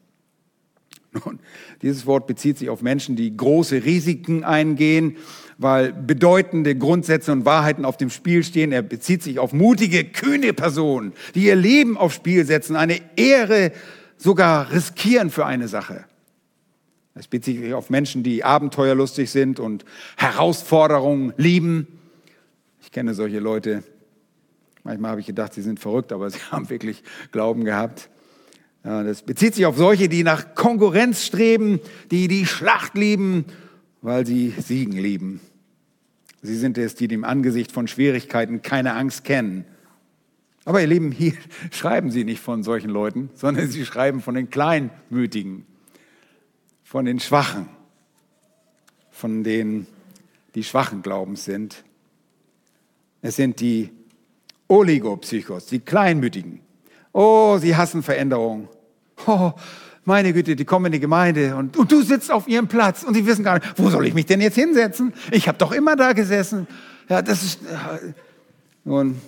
Nun, dieses Wort bezieht sich auf Menschen, die große Risiken eingehen, weil bedeutende Grundsätze und Wahrheiten auf dem Spiel stehen. Er bezieht sich auf mutige, kühne Personen, die ihr Leben aufs Spiel setzen, eine Ehre sogar riskieren für eine Sache. Es bezieht sich auf Menschen, die abenteuerlustig sind und Herausforderungen lieben. Ich kenne solche Leute. Manchmal habe ich gedacht, sie sind verrückt, aber sie haben wirklich Glauben gehabt. Das bezieht sich auf solche, die nach Konkurrenz streben, die die Schlacht lieben, weil sie Siegen lieben. Sie sind es, die dem Angesicht von Schwierigkeiten keine Angst kennen. Aber ihr Lieben, hier schreiben sie nicht von solchen Leuten, sondern sie schreiben von den Kleinmütigen, von den Schwachen, von denen, die schwachen Glaubens sind. Es sind die Oligopsychos, die Kleinmütigen. Oh, sie hassen Veränderung. Oh, meine Güte, die kommen in die Gemeinde und, und du sitzt auf ihrem Platz und sie wissen gar nicht, wo soll ich mich denn jetzt hinsetzen? Ich habe doch immer da gesessen. Ja, das ist, nun,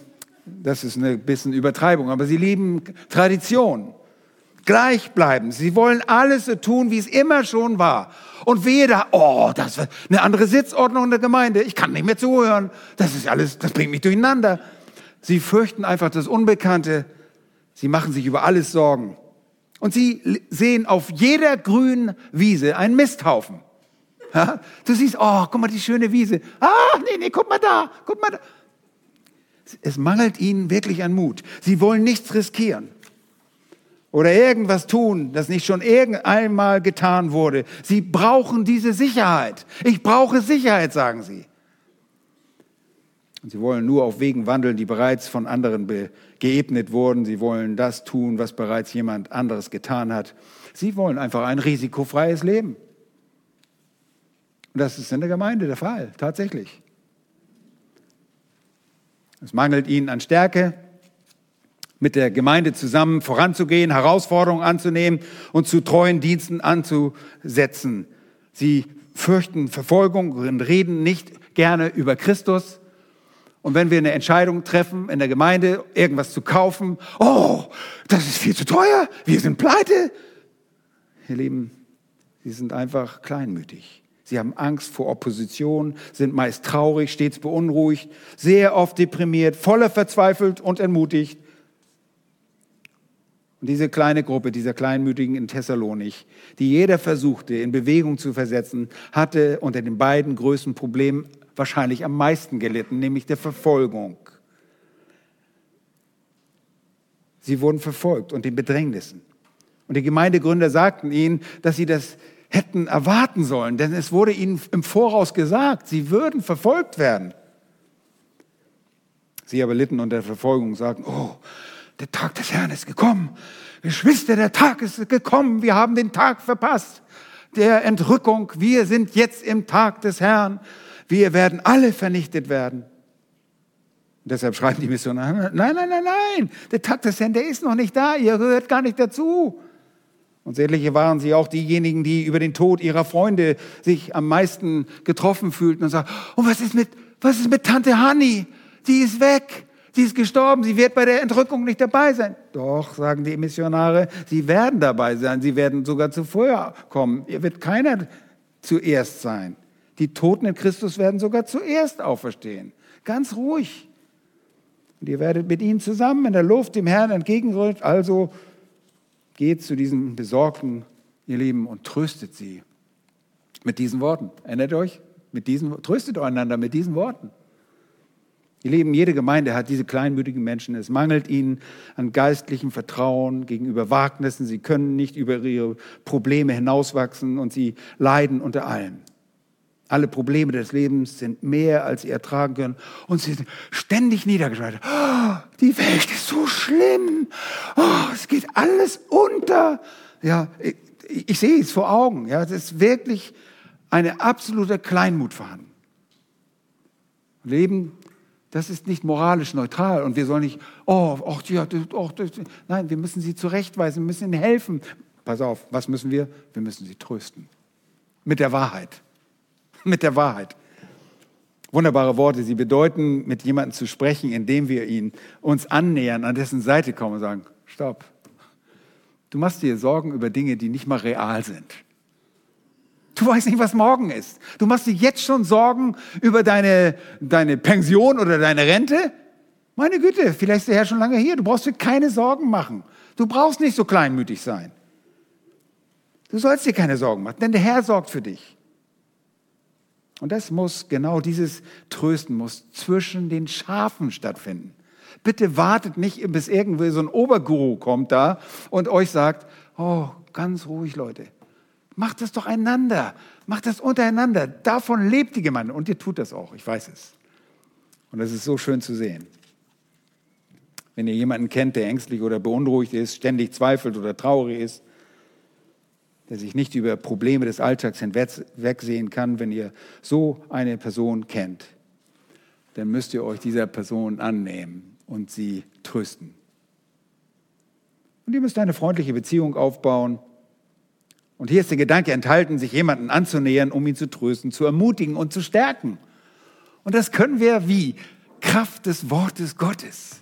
das ist eine bisschen Übertreibung, aber sie lieben Tradition. Gleichbleiben. Sie wollen alles so tun, wie es immer schon war. Und wehe da, oh, das ist eine andere Sitzordnung in der Gemeinde. Ich kann nicht mehr zuhören. Das ist alles, das bringt mich durcheinander. Sie fürchten einfach das Unbekannte. Sie machen sich über alles Sorgen. Und sie sehen auf jeder grünen Wiese einen Misthaufen. Ja? Du siehst, oh, guck mal, die schöne Wiese. Ah, nee, nee, guck mal da, guck mal da. Es mangelt ihnen wirklich an Mut. Sie wollen nichts riskieren oder irgendwas tun, das nicht schon irgendeinmal getan wurde. Sie brauchen diese Sicherheit. Ich brauche Sicherheit, sagen sie. Und sie wollen nur auf Wegen wandeln, die bereits von anderen geebnet wurden. Sie wollen das tun, was bereits jemand anderes getan hat. Sie wollen einfach ein risikofreies Leben. Und das ist in der Gemeinde der Fall, tatsächlich. Es mangelt ihnen an Stärke, mit der Gemeinde zusammen voranzugehen, Herausforderungen anzunehmen und zu treuen Diensten anzusetzen. Sie fürchten Verfolgung und reden nicht gerne über Christus. Und wenn wir eine Entscheidung treffen in der Gemeinde, irgendwas zu kaufen, oh, das ist viel zu teuer, wir sind pleite. Ihr Lieben, sie sind einfach kleinmütig. Sie haben Angst vor Opposition, sind meist traurig, stets beunruhigt, sehr oft deprimiert, voller verzweifelt und entmutigt. Und diese kleine Gruppe, dieser Kleinmütigen in Thessalonik, die jeder versuchte in Bewegung zu versetzen, hatte unter den beiden größten Problemen wahrscheinlich am meisten gelitten, nämlich der Verfolgung. Sie wurden verfolgt und den Bedrängnissen. Und die Gemeindegründer sagten ihnen, dass sie das hätten erwarten sollen, denn es wurde ihnen im Voraus gesagt, sie würden verfolgt werden. Sie aber litten unter der Verfolgung und sagten, oh, der Tag des Herrn ist gekommen. Geschwister, der Tag ist gekommen. Wir haben den Tag verpasst. Der Entrückung. Wir sind jetzt im Tag des Herrn. Wir werden alle vernichtet werden. Und deshalb schreiben die Missionare, nein, nein, nein, nein. Der Tag des Herrn, der ist noch nicht da. Ihr gehört gar nicht dazu. Und etliche waren sie auch diejenigen, die über den Tod ihrer Freunde sich am meisten getroffen fühlten und sagten, und was ist mit, was ist mit Tante Hanni? Die ist weg. Sie ist gestorben. Sie wird bei der Entrückung nicht dabei sein. Doch, sagen die Missionare, sie werden dabei sein. Sie werden sogar zuvor kommen. Ihr wird keiner zuerst sein. Die Toten in Christus werden sogar zuerst auferstehen. Ganz ruhig. Und ihr werdet mit ihnen zusammen in der Luft dem Herrn entgegenrollt. Also geht zu diesen Besorgten, ihr Lieben, und tröstet sie mit diesen Worten. Erinnert euch? Mit diesen, tröstet einander mit diesen Worten. Ihr Lieben, jede Gemeinde hat diese kleinmütigen Menschen. Es mangelt ihnen an geistlichem Vertrauen gegenüber Wagnissen. Sie können nicht über ihre Probleme hinauswachsen und sie leiden unter allem. Alle Probleme des Lebens sind mehr, als sie ertragen können. Und sie sind ständig niedergeschaltet. Oh, die Welt ist so schlimm. Oh, es geht alles unter. Ja, ich, ich sehe es vor Augen. Ja, es ist wirklich eine absolute Kleinmut vorhanden. Leben, das ist nicht moralisch neutral und wir sollen nicht, oh, oh, ja, oh, nein, wir müssen sie zurechtweisen, wir müssen ihnen helfen. Pass auf, was müssen wir? Wir müssen sie trösten. Mit der Wahrheit mit der Wahrheit. Wunderbare Worte. Sie bedeuten, mit jemandem zu sprechen, indem wir ihn uns annähern, an dessen Seite kommen und sagen, stopp. Du machst dir Sorgen über Dinge, die nicht mal real sind. Du weißt nicht, was morgen ist. Du machst dir jetzt schon Sorgen über deine, deine Pension oder deine Rente. Meine Güte, vielleicht ist der Herr schon lange hier. Du brauchst dir keine Sorgen machen. Du brauchst nicht so kleinmütig sein. Du sollst dir keine Sorgen machen, denn der Herr sorgt für dich. Und das muss, genau dieses Trösten muss zwischen den Schafen stattfinden. Bitte wartet nicht, bis irgendwie so ein Oberguru kommt da und euch sagt, oh, ganz ruhig, Leute. Macht das doch einander. Macht das untereinander. Davon lebt die Gemeinde. Und ihr tut das auch. Ich weiß es. Und das ist so schön zu sehen. Wenn ihr jemanden kennt, der ängstlich oder beunruhigt ist, ständig zweifelt oder traurig ist, der sich nicht über Probleme des Alltags hinwegsehen kann, wenn ihr so eine Person kennt, dann müsst ihr euch dieser Person annehmen und sie trösten. Und ihr müsst eine freundliche Beziehung aufbauen. Und hier ist der Gedanke enthalten, sich jemanden anzunähern, um ihn zu trösten, zu ermutigen und zu stärken. Und das können wir wie? Kraft des Wortes Gottes.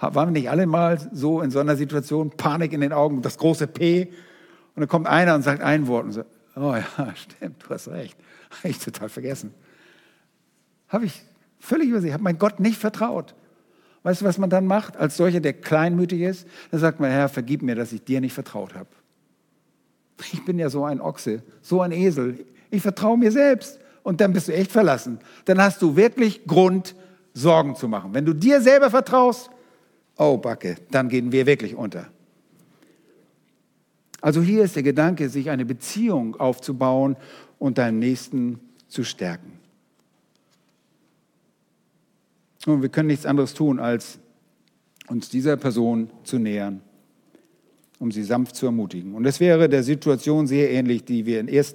Waren wir nicht alle mal so in so einer Situation, Panik in den Augen, das große P, und dann kommt einer und sagt ein Wort und sagt, oh ja, stimmt, du hast recht, habe ich total vergessen. Habe ich völlig übersehen, habe mein Gott nicht vertraut. Weißt du, was man dann macht, als solcher, der kleinmütig ist? Dann sagt man, Herr, vergib mir, dass ich dir nicht vertraut habe. Ich bin ja so ein Ochse, so ein Esel. Ich vertraue mir selbst. Und dann bist du echt verlassen. Dann hast du wirklich Grund, Sorgen zu machen. Wenn du dir selber vertraust, oh Backe, dann gehen wir wirklich unter. Also hier ist der Gedanke, sich eine Beziehung aufzubauen und deinen Nächsten zu stärken. Und wir können nichts anderes tun, als uns dieser Person zu nähern, um sie sanft zu ermutigen. Und das wäre der Situation sehr ähnlich, die wir in 1.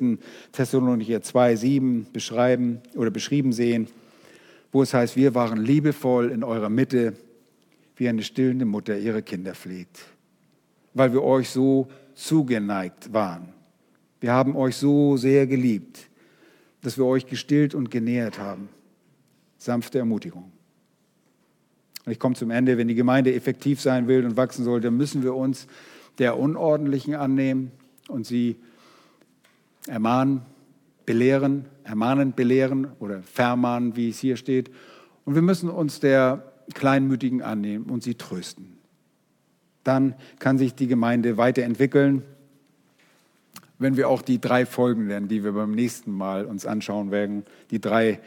Thessalonicher 2, 7 beschreiben oder beschrieben sehen wo es heißt, wir waren liebevoll in eurer Mitte, wie eine stillende Mutter ihre Kinder pflegt, weil wir euch so zugeneigt waren. Wir haben euch so sehr geliebt, dass wir euch gestillt und genährt haben. Sanfte Ermutigung. Und ich komme zum Ende. Wenn die Gemeinde effektiv sein will und wachsen soll, dann müssen wir uns der Unordentlichen annehmen und sie ermahnen, belehren, ermahnen, belehren oder vermahnen, wie es hier steht. Und wir müssen uns der Kleinmütigen annehmen und sie trösten. Dann kann sich die Gemeinde weiterentwickeln, wenn wir auch die drei folgenden, die wir beim nächsten Mal uns anschauen werden, die drei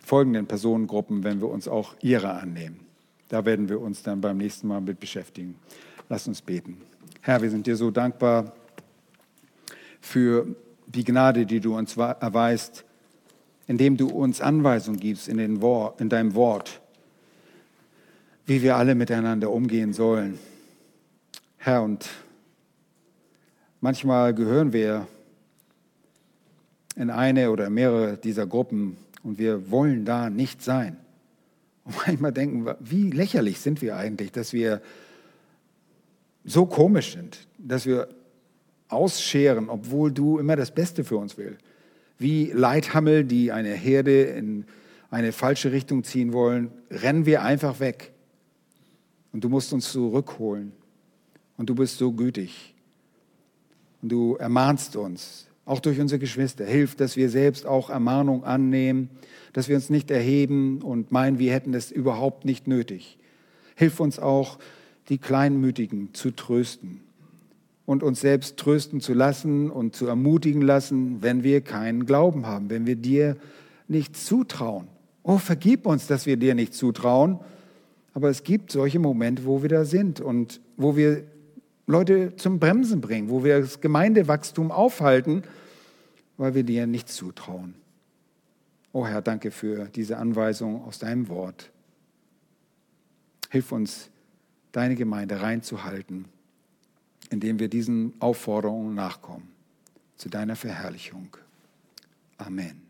folgenden Personengruppen, wenn wir uns auch ihrer annehmen. Da werden wir uns dann beim nächsten Mal mit beschäftigen. Lass uns beten. Herr, wir sind dir so dankbar für die Gnade, die du uns erweist, indem du uns Anweisungen gibst in, Wort, in deinem Wort, wie wir alle miteinander umgehen sollen. Herr, und manchmal gehören wir in eine oder mehrere dieser Gruppen und wir wollen da nicht sein. Und manchmal denken wir, wie lächerlich sind wir eigentlich, dass wir so komisch sind, dass wir ausscheren, obwohl du immer das Beste für uns willst. Wie Leithammel, die eine Herde in eine falsche Richtung ziehen wollen, rennen wir einfach weg. Und du musst uns zurückholen. Und du bist so gütig. Und du ermahnst uns, auch durch unsere Geschwister. Hilf, dass wir selbst auch Ermahnung annehmen, dass wir uns nicht erheben und meinen, wir hätten es überhaupt nicht nötig. Hilf uns auch, die Kleinmütigen zu trösten und uns selbst trösten zu lassen und zu ermutigen lassen, wenn wir keinen Glauben haben, wenn wir dir nicht zutrauen. Oh, vergib uns, dass wir dir nicht zutrauen. Aber es gibt solche Momente, wo wir da sind und wo wir Leute zum Bremsen bringen, wo wir das Gemeindewachstum aufhalten, weil wir dir nicht zutrauen. Oh Herr, danke für diese Anweisung aus deinem Wort. Hilf uns, deine Gemeinde reinzuhalten indem wir diesen Aufforderungen nachkommen, zu deiner Verherrlichung. Amen.